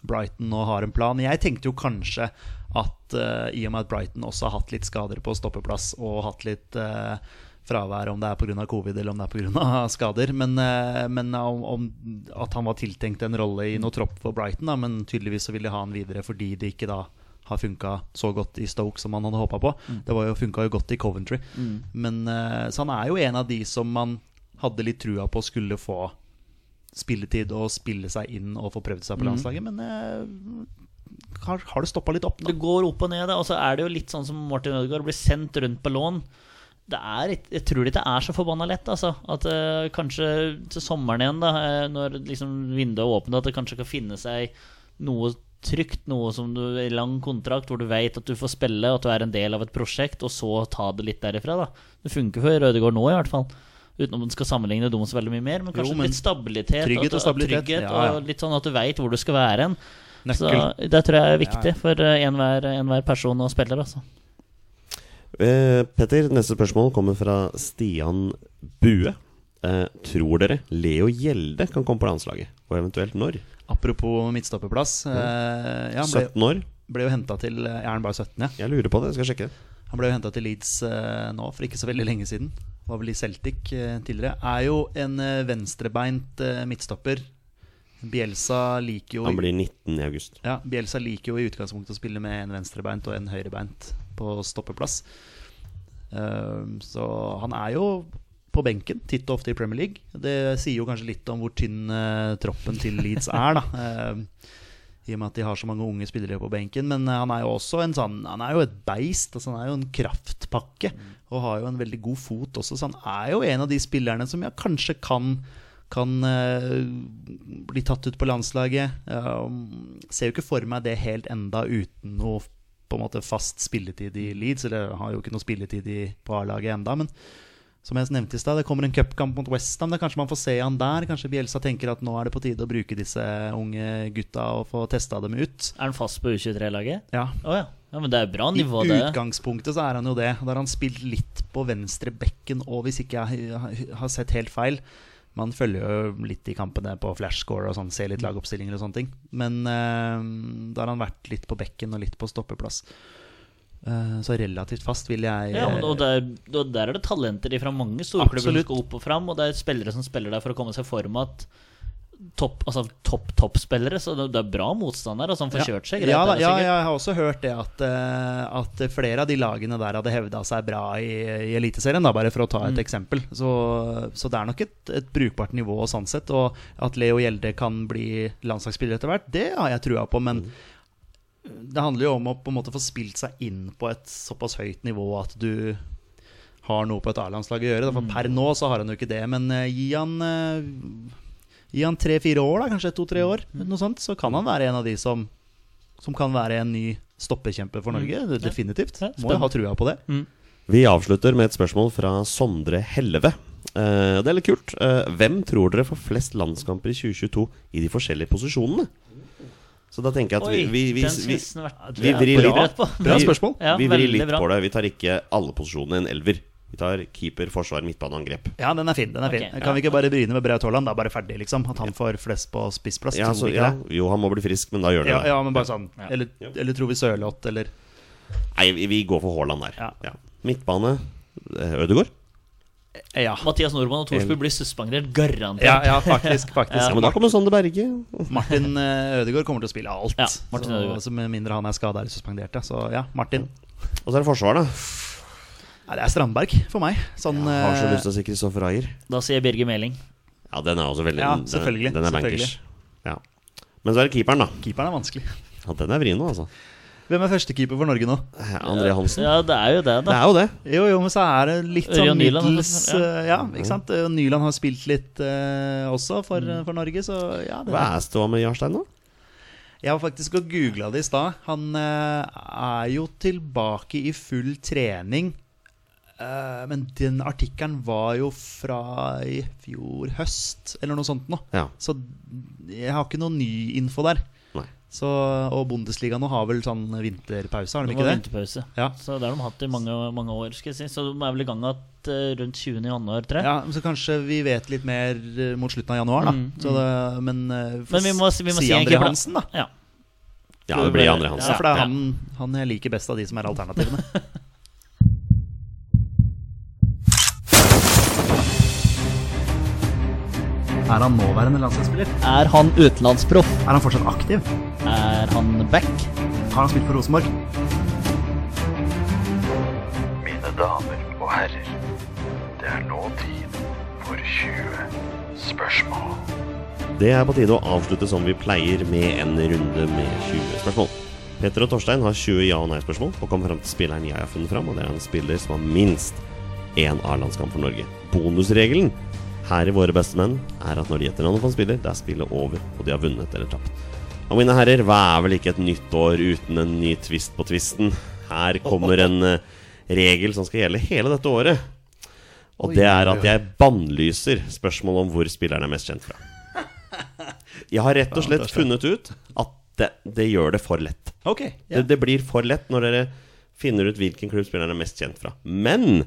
Brighton nå har en plan. Jeg tenkte jo kanskje at eh, i og med at Brighton også har hatt litt skader på stoppeplass og hatt litt eh, fravær, om det er pga. covid eller om det er pga. skader. Men, eh, men om, om at han var tiltenkt en rolle i noe tropp for Brighton, da, men tydeligvis så vil de ha han videre fordi det ikke da har funka så godt i Stoke som man hadde håpa på. Det var jo, funka jo godt i Coventry. Men, eh, så han er jo en av de som man hadde litt trua på skulle få spilletid og spille seg inn og få prøvd seg på landslaget. Men eh, har, har det stoppa litt opp nå? Det går opp og ned, og så er det jo litt sånn som Martin Ødegaard blir sendt rundt på lån. Det er, jeg tror ikke det er så forbanna lett, altså. At uh, kanskje til sommeren igjen, da, eh, når liksom vinduet er åpent, at det kanskje kan finne seg noe trygt, noe som du i lang kontrakt, hvor du vet at du får spille, og at du er en del av et prosjekt, og så ta det litt derifra. da Det funker for Rødegård nå, i hvert fall. Uten at man skal sammenligne dem så veldig mye mer, men kanskje Jo, men litt stabilitet. trygghet og stabilitet, trygghet, ja, ja. Og litt sånn at du veit hvor du skal være hen. Så det tror jeg er viktig for eh, enhver, enhver person og spiller. Altså. Eh, Petter, neste spørsmål kommer fra Stian Bue. Eh, tror dere Leo Gjelde kan komme på landslaget? Og eventuelt når? Apropos midtstopperplass. eh, ja, ble, 17 år? ble jo henta til Er han bare 17, ja? Jeg lurer på det. Jeg skal sjekke. Han ble jo henta til Leeds eh, nå for ikke så veldig lenge siden. Var vel i Celtic eh, tidligere. Er jo en eh, venstrebeint eh, midtstopper. Bielsa liker jo Han blir 19 i august. ja, Bielsa liker jo i utgangspunktet å spille med en venstrebeint og en høyrebeint på stoppeplass. Ehm, så han er jo på benken titt og ofte i Premier League. Det sier jo kanskje litt om hvor tynn eh, troppen til Leeds er, da. Ehm, I og med at de har så mange unge spillere på benken. Men eh, han er jo også en sånn Han er jo et beist. Altså han er jo en kraftpakke. Og har jo en veldig god fot også, så han er jo en av de spillerne som ja, kanskje kan kan uh, bli tatt ut på landslaget. Uh, ser jo ikke for meg det helt enda uten noe på en måte fast spilletid i Leeds. Eller har jo ikke noe spilletid i, på A-laget enda Men som jeg nevnte i stad, det kommer en cupkamp mot Westham. Kanskje man får se han der. Kanskje Bielsa tenker at nå er det på tide å bruke disse unge gutta og få testa dem ut. Er han fast på U23-laget? Ja, Oh, ja. ja. Men det er bra I nivå, det. utgangspunktet så er han jo det. Da har han spilt litt på venstre bekken og hvis ikke jeg har sett helt feil. Man følger jo litt i kampene på flashscore og sånn, ser litt lagoppstillinger og sånne ting. Men uh, da har han vært litt på bekken og litt på stoppeplass. Uh, så relativt fast vil jeg Ja, og- der, og der er det talenter fra mange storklubber som skal opp og fram. Og det er spillere som spiller der for å komme seg i form at topp, altså topp, toppspillere. Så det, det er bra motstandere som får kjørt seg. greit ja, da, ja, jeg har også hørt det at, eh, at flere av de lagene der hadde hevda seg bra i, i Eliteserien, bare for å ta Mm. et eksempel. Så, så det er nok et, et brukbart nivå sånn sett. Og at Leo Gjelde kan bli landslagsspiller etter hvert, det har jeg trua på. Men det handler jo om å på en måte få spilt seg inn på et såpass høyt nivå at du har noe på et A-landslag å gjøre. da. For per nå så har han jo ikke det. Men eh, gi han eh, Gi han tre-fire år, da, kanskje to-tre år, noe sånt, så kan han være en av de som, som kan være en ny stoppekjempe for Norge. Det- Definitivt. Ja, Må jo ha trua på det. Vi avslutter med et spørsmål fra Sondre Helleve. Eh, det er litt kult. Eh, hvem tror dere får flest landskamper i 2022 i de forskjellige posisjonene? Så da tenker jeg at vi, Oi, vi, vi, vi, vi vrir litt-. Bra vi- spørsmål. Ja, vi vrir litt på det. Vi tar ikke alle posisjonene i en elver. Vi tar keeper, forsvar, midtbane, angrep. Ja, den er fin. den er fin Ok, Kan ja. vi ikke bare bryne med Braut Haaland? Da bare ferdig, liksom. At han får flest på spissplass? Ja, så, ja, jo, han må bli frisk, men da gjør det Ja, det. ja, men bare sånn. Ja. Eller, eller tror vi Sørloth, eller Nei, vi, vi går for Haaland der. Ja. Ja. Midtbane eh, Ødegaard. Ja. Mathias Nordmann og Thorsby blir suspendert, garantert. Ja, ja, faktisk. faktisk. Ja, men da kommer Sander Berge. Martin eh, Ødegaard kommer til å spille alt. Ja, Martin så, med mindre han er skada eller suspendert. Så ja, Martin. Og så er det forsvar, da. Nei, det er Strandberg for meg. Sånn, Jeg har så eh, lyst til å si Kristoffer Ayer. Da sier Birger Meling. Ja, den er også veldig Ja, selvfølgelig, Den er bankers. selvfølgelig. Ja. Men så er det keeperen, da. Keeperen er vanskelig. Ja, den er vrien nå, altså. Hvem er førstekeeper for Norge nå? Eh, André Hansen. Ja, det er jo det, da. Det er jo det. Jo, jo, men så er det litt sånn Ørjan Nyland, middels ja. eh, Ja, ikke sant? Og Nyland har spilt litt uh, også for, for Norge, så ja. Det, Hva er ståa med Jarstein nå? jeg har faktisk og googla det i stad. Han uh, er jo tilbake i full trening. Eh, men den artikkelen var jo fra i fjor høst, eller noe sånt nå. Ja. Så jeg har ikke noe ny info der. Nei. Så, og Bundesliga nå har vel sånn vinterpause, har de ikke det? vinterpause. Ja. Så det har de hatt i mange, mange år. skal jeg si Så de er vel i gang at eh, rundt 20. januar, tror jeg. Ja, Så kanskje vi vet litt mer eh, mot slutten av januar, da. Mm, Så det, men Men vi må, vi må si si André. Hansen, da. Ja. Ja, det blir André Ja, Hansen. for det er Ja. han, han jeg liker best av de som er alternativene. er han nåværende landslagsspiller? Er han utenlandsproff? Er han fortsatt aktiv? Er han back? Har han spilt for Rosenborg? Mine damer og herrer, det er nå tid for 20 spørsmål. Det er på tide å avslutte som vi pleier, med en runde med 20 spørsmål. Petter og Torstein har 20 ja- og nei-spørsmål og kommer fram til spilleren jeg har funnet fram, og det er en spiller som har minst én A-landskamp for Norge. Bonusregelen her i Våre beste menn er at når de gjetter navnet på en spiller, det er spillet over, og de har vunnet eller tapt. Og mine herrer, hva er vel ikke et nytt år uten en ny twist på twisten? Her kommer en eh, regel som skal gjelde hele dette året. Og det er at jeg bannlyser spørsmålet om hvor spilleren er mest kjent fra. Jeg har rett og slett funnet ut at det, det gjør det for lett. Ok. Det, det blir for lett når dere finner ut hvilken klubb spilleren er mest kjent fra. Men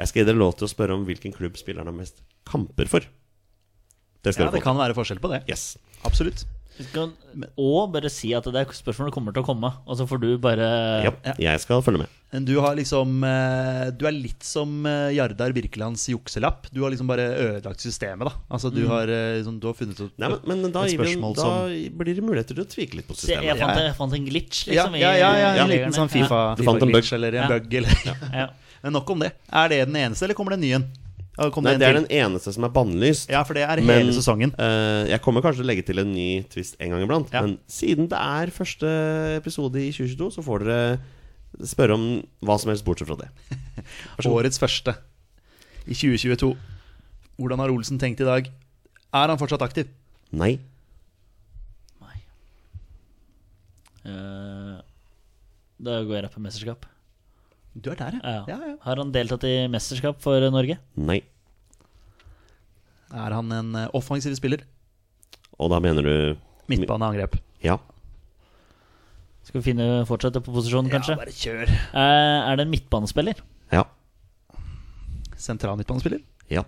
jeg skal gi dere lov til å spørre om hvilken klubb spilleren har mest kamper for. Det skal Ja, det kan være forskjell på det. Yes. Absolutt. Vi kan og bare si at det er spørsmålet kommer til å komme, og så får du bare Ja, jeg skal følge med. Du har liksom eh, Du er litt som eh, Jardar Birkelands jukselapp. Du har liksom bare ødelagt systemet, da. Altså du har, eh, liksom, du har funnet ut Nei, men, men da, et spørsmål vi, da som blir det muligheter til å tvike litt på systemet. jeg, fant, jeg fant en glitch, ja, liksom. Ja, ja, ja, ja, en liten sånn Fifa-glitch, FIFA glitch eller en Ja. bug. Eller. Ja, ja. Men nok om det. Er det den eneste, eller kommer det en ny en? Nei, det er den eneste som er bannlyst. Ja, for det er Men hele sesongen. Uh, jeg kommer kanskje til å legge til en ny twist en gang iblant. Ja. Men siden det er første episode i 2022, så får dere spørre om hva som helst bortsett fra det. Årets første i 2022. Hvordan har Olsen tenkt i dag? Er han fortsatt aktiv? Nei. Eh, Da går jeg rett på mesterskap. Du er der, Ja. ja. ja. Har han deltatt i mesterskap for Norge? Nei. Er han en eh, offensiv spiller? Og da mener du Midtbaneangrep. Ja. Skal vi finne fortsette på posisjonen, kanskje? Ja, bare kjør. Eh, er det en midtbanespiller? Ja. Sentral midtbanespiller? Ja.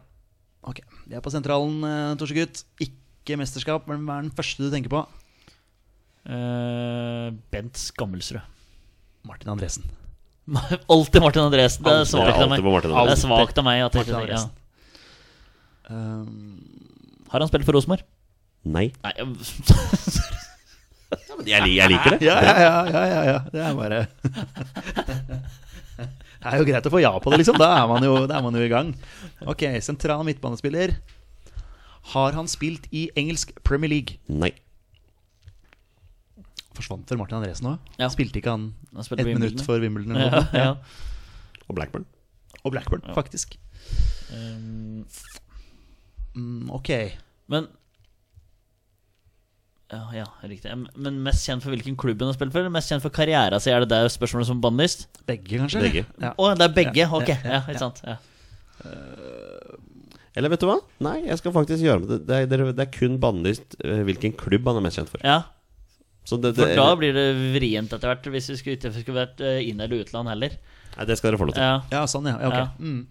Ok, det er på sentralen, eh, Torsegutt. Ikke mesterskap, men hva er den første du tenker på? Eh, Bent Skammelsrud. Martin Andresen. Alltid Martin Andresen. Det er Alltid- svakt av meg. Det er svagt av meg at jeg ikke ja. Um, Har han spilt for Rosenborg? Nei. Nei jeg- Jeg, li- jeg liker det. ja, ja, ja, ja, ja, ja. Det er bare Det er jo greit å få ja på det, liksom. Da er man jo, da er man jo i gang. Ok, sentral midtbanespiller. Har han spilt i engelsk Premier League? Nei. Forsvant vel Martin Andresen òg? Ja. Spilte ikke han Han et spilte på minutt for Wimbledon? ja, ja. Og Blackburn. Og Blackburn, faktisk. Um, Mm, ok. men ja, ja, riktig. Men mest kjent for hvilken klubb hun har spilt for? Mest kjent for karriera si? Er det der spørsmålet som bannlyst? Begge, kanskje? Begge. Ja. Oh, det er begge? Ja, Ok, ja, ja, ja, ikke sant. Ja. Eller vet du hva? Nei, jeg skal faktisk gjøre det. Det er, det er- det er kun bannlyst eh, hvilken klubb han er mest kjent for. ja, Så det, for da blir det vrient etter hvert, hvis vi skulle, ikke skulle vært eh, inn- eller utland heller. nei, det skal dere få lov til. Ja. Ja, sånn, ja. Okay. ok. Ja. Mm.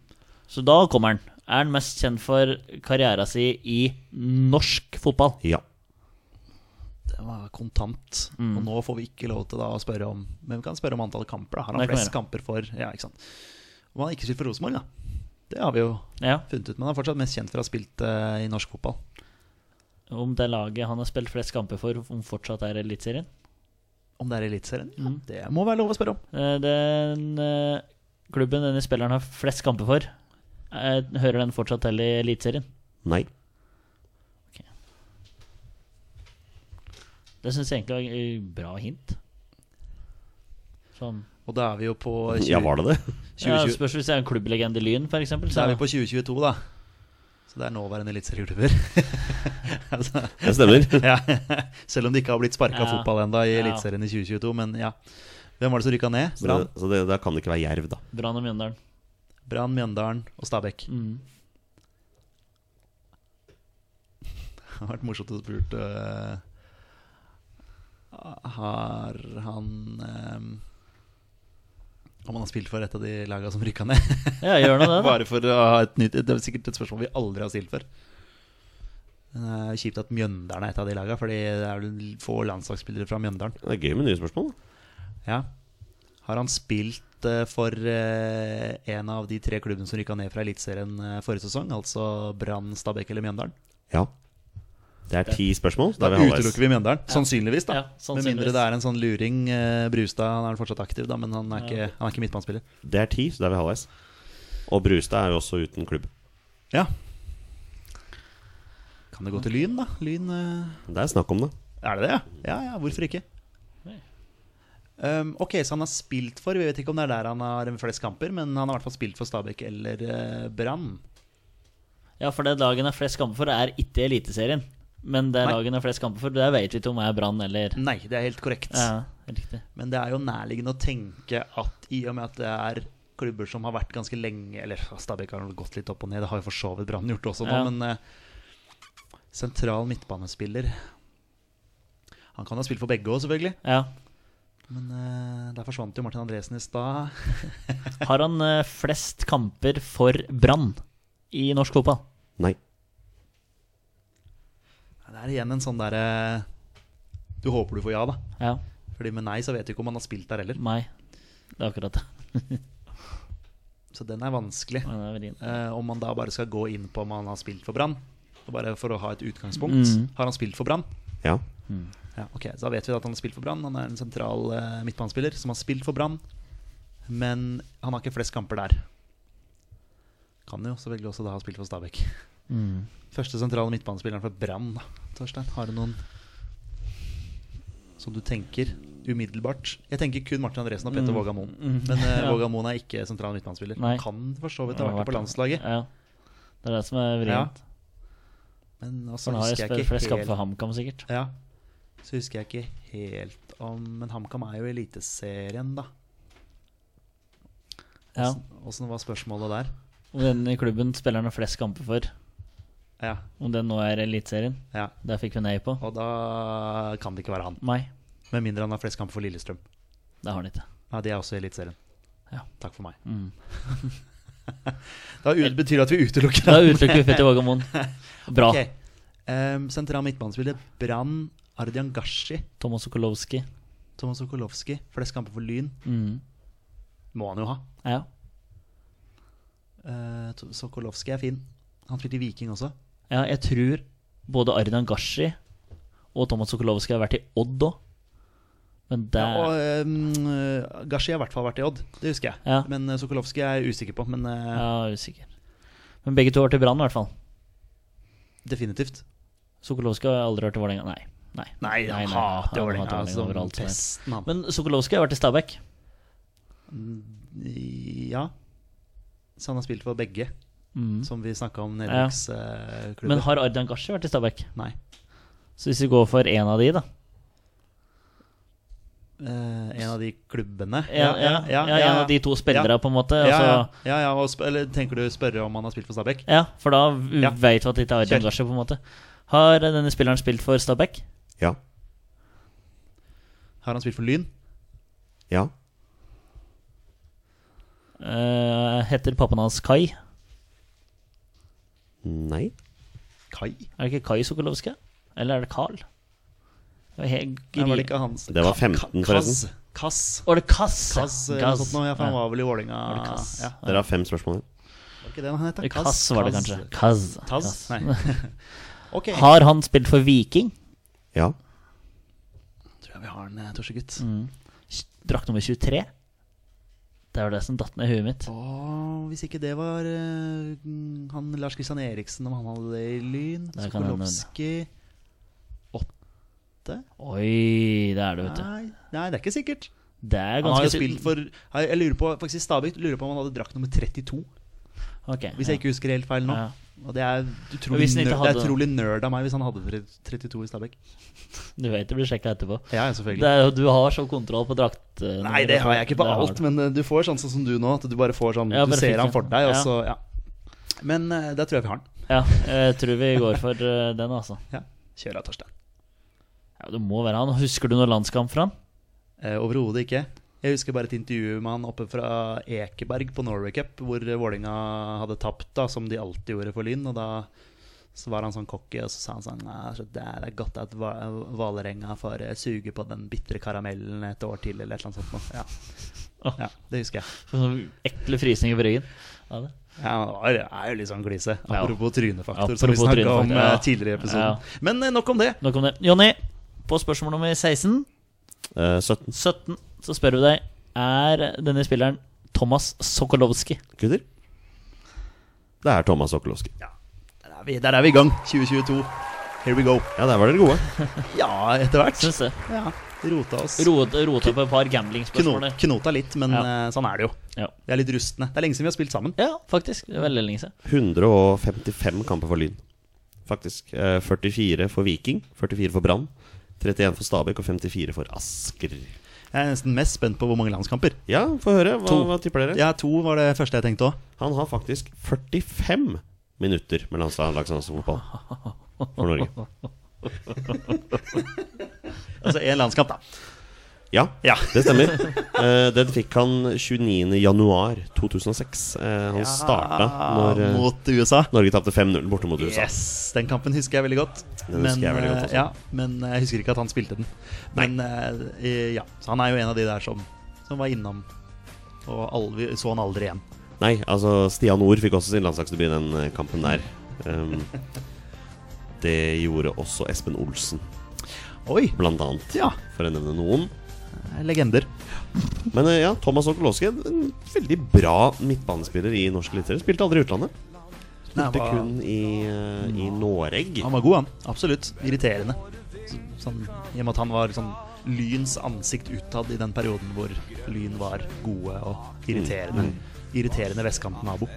Så da kommer han. Er han mest kjent for karriera si i norsk fotball? Ja. Det var kontant. Mm. Og nå får vi ikke lov til da å spørre om Men vi kan spørre om antall kamper. da Har han Det flest kamper for Ja, ikke sant Om han ikke spilt for Rosenborg, da. Det har vi jo Ja. funnet ut. Men han er fortsatt mest kjent for å ha spilt uh, i norsk fotball. Om det laget han har spilt flest kamper for, om fortsatt er Eliteserien? Om det er Eliteserien? Ja, Mm. det må være lov å spørre om. Eh, Den eh, klubben denne spilleren har flest kamper for, eh, hører den fortsatt til i Eliteserien? Nei. Det syns jeg egentlig var et bra hint. Sånn Og da er vi jo på 20, Ja, var det det? ja, Spørs hvis jeg er en klubblegende i Lyn, f.eks. Da er vi på 2022, da. Så det er nåværende eliteserieklubber. altså, Det stemmer. ja. Selv om det ikke har blitt sparka Ja. fotball ennå i Ja. Eliteserien i 2022. Men ja. Hvem var det som rykka ned? Brann, så det, da kan det ikke være Jerv, da. Brann og Mjøndalen. Brann, Mjøndalen og Stabæk. Mm. Det har vært morsomt å spurt uh, Har han øh, Om han har spilt for et av de laga som rykka ned? Ja, gjør nå det, da. Bare for å ha et nytt Det er sikkert et spørsmål vi aldri har stilt før. Er kjipt at Mjøndalen er et av de laga, Fordi det er vel få landslagsspillere fra Mjøndalen. Det er gøy med nye spørsmål. Ja. Har han spilt eh, for eh, en av de tre klubbene som rykka ned fra Eliteserien eh, forrige sesong? Altså Brann, Stabæk eller Mjøndalen? Ja. Det er ti spørsmål. Da Da vi utelukker vi Mjøndalen. Sannsynligvis, da. Ja, Med mindre det er en sånn luring. eh, Brustad han er fortsatt aktiv, da, men han er ikke, han er ikke midtbanespiller. Det er ti, så da er vi halvveis. Og Brustad er jo også uten klubb. Ja. Kan det gå til Lyn, da? Lyn eh, Det er snakk om det. Er det det, ja? Ja, ja, hvorfor ikke? Um, ok, så han har spilt for Vi vet ikke om det er der han har flest kamper, men han har i hvert fall spilt for Stabæk eller uh, Brann. Ja, for det laget han har flest kamper for, er ikke Eliteserien. Men det Nei. laget har flest kamper for, det vet vi ikke om er Brann eller Nei, det er helt korrekt. Ja, helt riktig. Men det er jo nærliggende å tenke at i og med at det er klubber som har vært ganske lenge Eller Stabæk har gått litt opp og ned, det har jo for så vidt Brann gjort også nå, Ja. men uh, sentral midtbanespiller Han kan ha spilt for begge òg, selvfølgelig. Ja. Men uh, der forsvant jo Martin Andresen i stad. Har han uh, flest kamper for Brann i norsk fotball? Nei. Det er igjen en sånn derre Du håper du får ja, da. Ja. Fordi med nei så vet du ikke om han har spilt der heller. Nei. Det er akkurat det. Så den er vanskelig. Den er. Eh, om man da bare skal gå inn på om han har spilt for Brann. Bare for å ha et utgangspunkt. Mm. Har han spilt for Brann? Ja. Ja, ok, Så da vet vi at han har spilt for Brann. Han er en sentral eh, midtbanespiller som har spilt for Brann. Men han har ikke flest kamper der. Kan jo selvfølgelig også da ha spilt for Stabæk. Mm. Første sentrale midtbanespilleren for Brann. Torstein, har du noen som du tenker umiddelbart? Jeg tenker kun Martin Andresen og Petter Mm. Våga Moen. Mm. Men uh, Ja. Våga Moen er ikke sentral midtbanespiller. Kan for så vidt ha vært på landslaget. Ja. Det er det som er vrient. Men For også han har husker jeg ikke flest kamper for HamKam, sikkert. Ja. Så husker jeg ikke helt om Men HamKam er jo Eliteserien, da. Ja. Åssen var spørsmålet der? Den i klubben spiller han flest kamper for. Ja, Om det nå er Eliteserien. ja. Der fikk vi nei på. Og da kan det ikke være han. Nei, Med mindre han har flest kamper for Lillestrøm. det har han ikke. Ja, De er også i Eliteserien. Ja. Takk for meg. Mm. Da ut- betyr det at vi utelukker Da utelukker vi Petter Våga Bra. Okay. Um, sentral midtbanespiller Brann Ardian Gashi. Tomas Sokolowski. Thomas Sokolowski. Flest kamper for Lyn. Mm. Må han jo ha. Ja. Uh, Sokolowski er fin. Han spilte i Viking også. Ja, jeg tror både Ardan Gashi og Thomas Sokolowski har vært i Odd òg. Men det Ja, og um, Gashi har i hvert fall vært i Odd, det husker jeg. Ja. Men uh, Sokolowski er jeg usikker på. Men uh, Ja, usikker. Men begge to har vært i Brann, i hvert fall. definitivt. Sokolowski har aldri vært i Vålerenga. Nei. Nei, Nei, han nei, hater han Vålerenga. Altså, overalt, pesten, han. Men Sokolowski har vært i Stabæk. Ja. Så han har spilt for begge, Mm. som vi snakka om Ja. nedrykksklubber. Men har Ardian Gashi vært i Stabæk? Nei. Så hvis vi går for én av de, da Eh, en av de klubbene? Ja, ja, ja, En av de to spillere, Ja. på en måte. Ja, ja, Altså, ja, ja og sp eller tenker du spørre om han har spilt for Stabæk? ja, for da Ja. vet vi at det ikke er Ardian. Gashi, på en måte. Har denne spilleren spilt for Stabæk? Ja. Har han spilt for Lyn? Ja. Eh, heter pappaen hans Kai? Nei. Kai? Er det ikke Kai Sokolovskij? Eller er det Carl? Det var Nei, var det ikke hans Det var 15 forresten. Kass. Var det Kass? Kass, Kass, sånt nå, ja, for han var vel i Vålinga Var det Kass? Ja, Dere har fem spørsmål. var det ikke det han het? Kass, Kass var det kanskje. Kass. Taz? Kass. Nei. okay. Har han spilt for Viking? Ja. Tror jeg vi har den, eh, Torsegutt. Mm. Drakt nummer 23? Det var det som datt ned i huet mitt. Åh, hvis ikke det var eh, han Lars Kristian Eriksen, om han hadde det i Lyn. Det kan hende. Sokolowski Åtte? Oi, det er det, vet du. Nei, nei, det er ikke sikkert. Det er Han har jo ganske spilt for Jeg jeg lurer på faktisk Stabæk lurer på om han hadde drakt nummer 32. Ok, Hvis jeg ikke husker helt feil nå. Og det er utrolig, nerd, det er utrolig nerd av meg hvis han hadde 32 i Stabæk. Du vet det blir sjekka etterpå. Ja, selvfølgelig. er du har så kontroll på drakt... eh, Nei, det har jeg ikke på alt, men eh, du får sånn sånn som du nå. At du bare får sånn Ja, Du ser han for deg, og Ja. så Ja. Men uh, der tror jeg vi har den. Ja, jeg tror vi går for uh, den, altså. Ja. Kjør av, Torstein. Ja, Det må være han. Husker du noen landskamp fra han? Eh, Overhodet ikke. Jeg husker bare et intervju med han oppe fra Ekeberg på Norway Cup, hvor Vålinga hadde tapt, da, som de alltid gjorde for Lyn. Og da så var han sånn cocky, og så sa han sånn «Ja, så Det er godt at Vålerenga får eh, suge på den bitre karamellen et år til, eller et eller annet sånt noe. Ja. Ja, det husker jeg. Sånn Ekle frysninger på ryggen. Ja, det. Ja, det er jo litt sånn glise. Ja. Apropos trynefaktor, som vi snakka om ja. eh, tidligere i episoden. Ja. Men eh, nok om det. Nok om det. Jonny, på spørsmål nummer 16, Eh, 17 17, så spør vi deg Er denne spilleren Thomas Sokolowski. gutter. Det er Thomas Sokolowski. Der er, vi, der er vi i gang. 2022. Here we go. Ja, der var dere gode. Ja, etter hvert. Syns det. Ja, Rota oss. Rota, rota på et par gamblingspørsmål. knota litt, men Ja. eh, sånn er det jo. Ja. Vi er litt rustne. Det er lenge siden vi har spilt sammen. ja, faktisk. Det er veldig lenge siden. 155 kamper for Lyn. faktisk. Eh, 44 for Viking, 44 for Brann, 31 for Stabæk og 54 for Asker. Jeg er nesten mest spent på hvor mange landskamper. Ja, få høre. Hva, hva tipper dere? Ja, to var det første jeg tenkte òg. Han har faktisk 45 minutter med landslagsfotball for Norge. Altså én landskamp, da. Ja, Ja. det stemmer. uh, den fikk han 29. januar 2006. ja, han starta når uh, Mot USA. Norge tapte 5-0 borte mot USA. Yes, Den kampen husker jeg veldig godt. Den husker jeg veldig godt eh, også. Ja, men jeg husker ikke at han spilte den. Men eh, ja, så han er jo en av de der som, som var innom. Og aldri, så han aldri igjen. Nei, altså Stian Ord fikk også sin landslagsdebut i den eh, kampen der. Um, det gjorde også Espen Olsen, Oi! blant annet. Ja, For å nevne noen. Legender. Men eh, ja, Thomas Okolowski en veldig bra midtbanespiller i norsk eliteserie. Spilte aldri i utlandet. Nei, Spilte kun i, uh, i Noreg. Han var god, han. Absolutt. Irriterende. Så- Sånn, I og med at han var sånn Lyns ansikt utad i den perioden hvor Lyn var gode og irriterende. Irriterende vestkantnabo.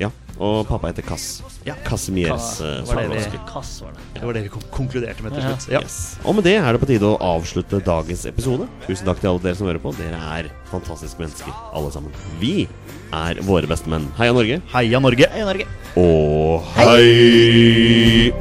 Ja, Og pappa heter Kass. Ja. Casimires Ka- var det vi- Kass var det. Det var det vi kon- konkluderte med til slutt. Ja. Yes. Og med det er det på tide å avslutte dagens episode. Tusen takk til alle dere som hører på. Dere er fantastiske mennesker, alle sammen. Vi er våre beste menn. Heia Norge. Heia Norge! Heia Norge. Og hei!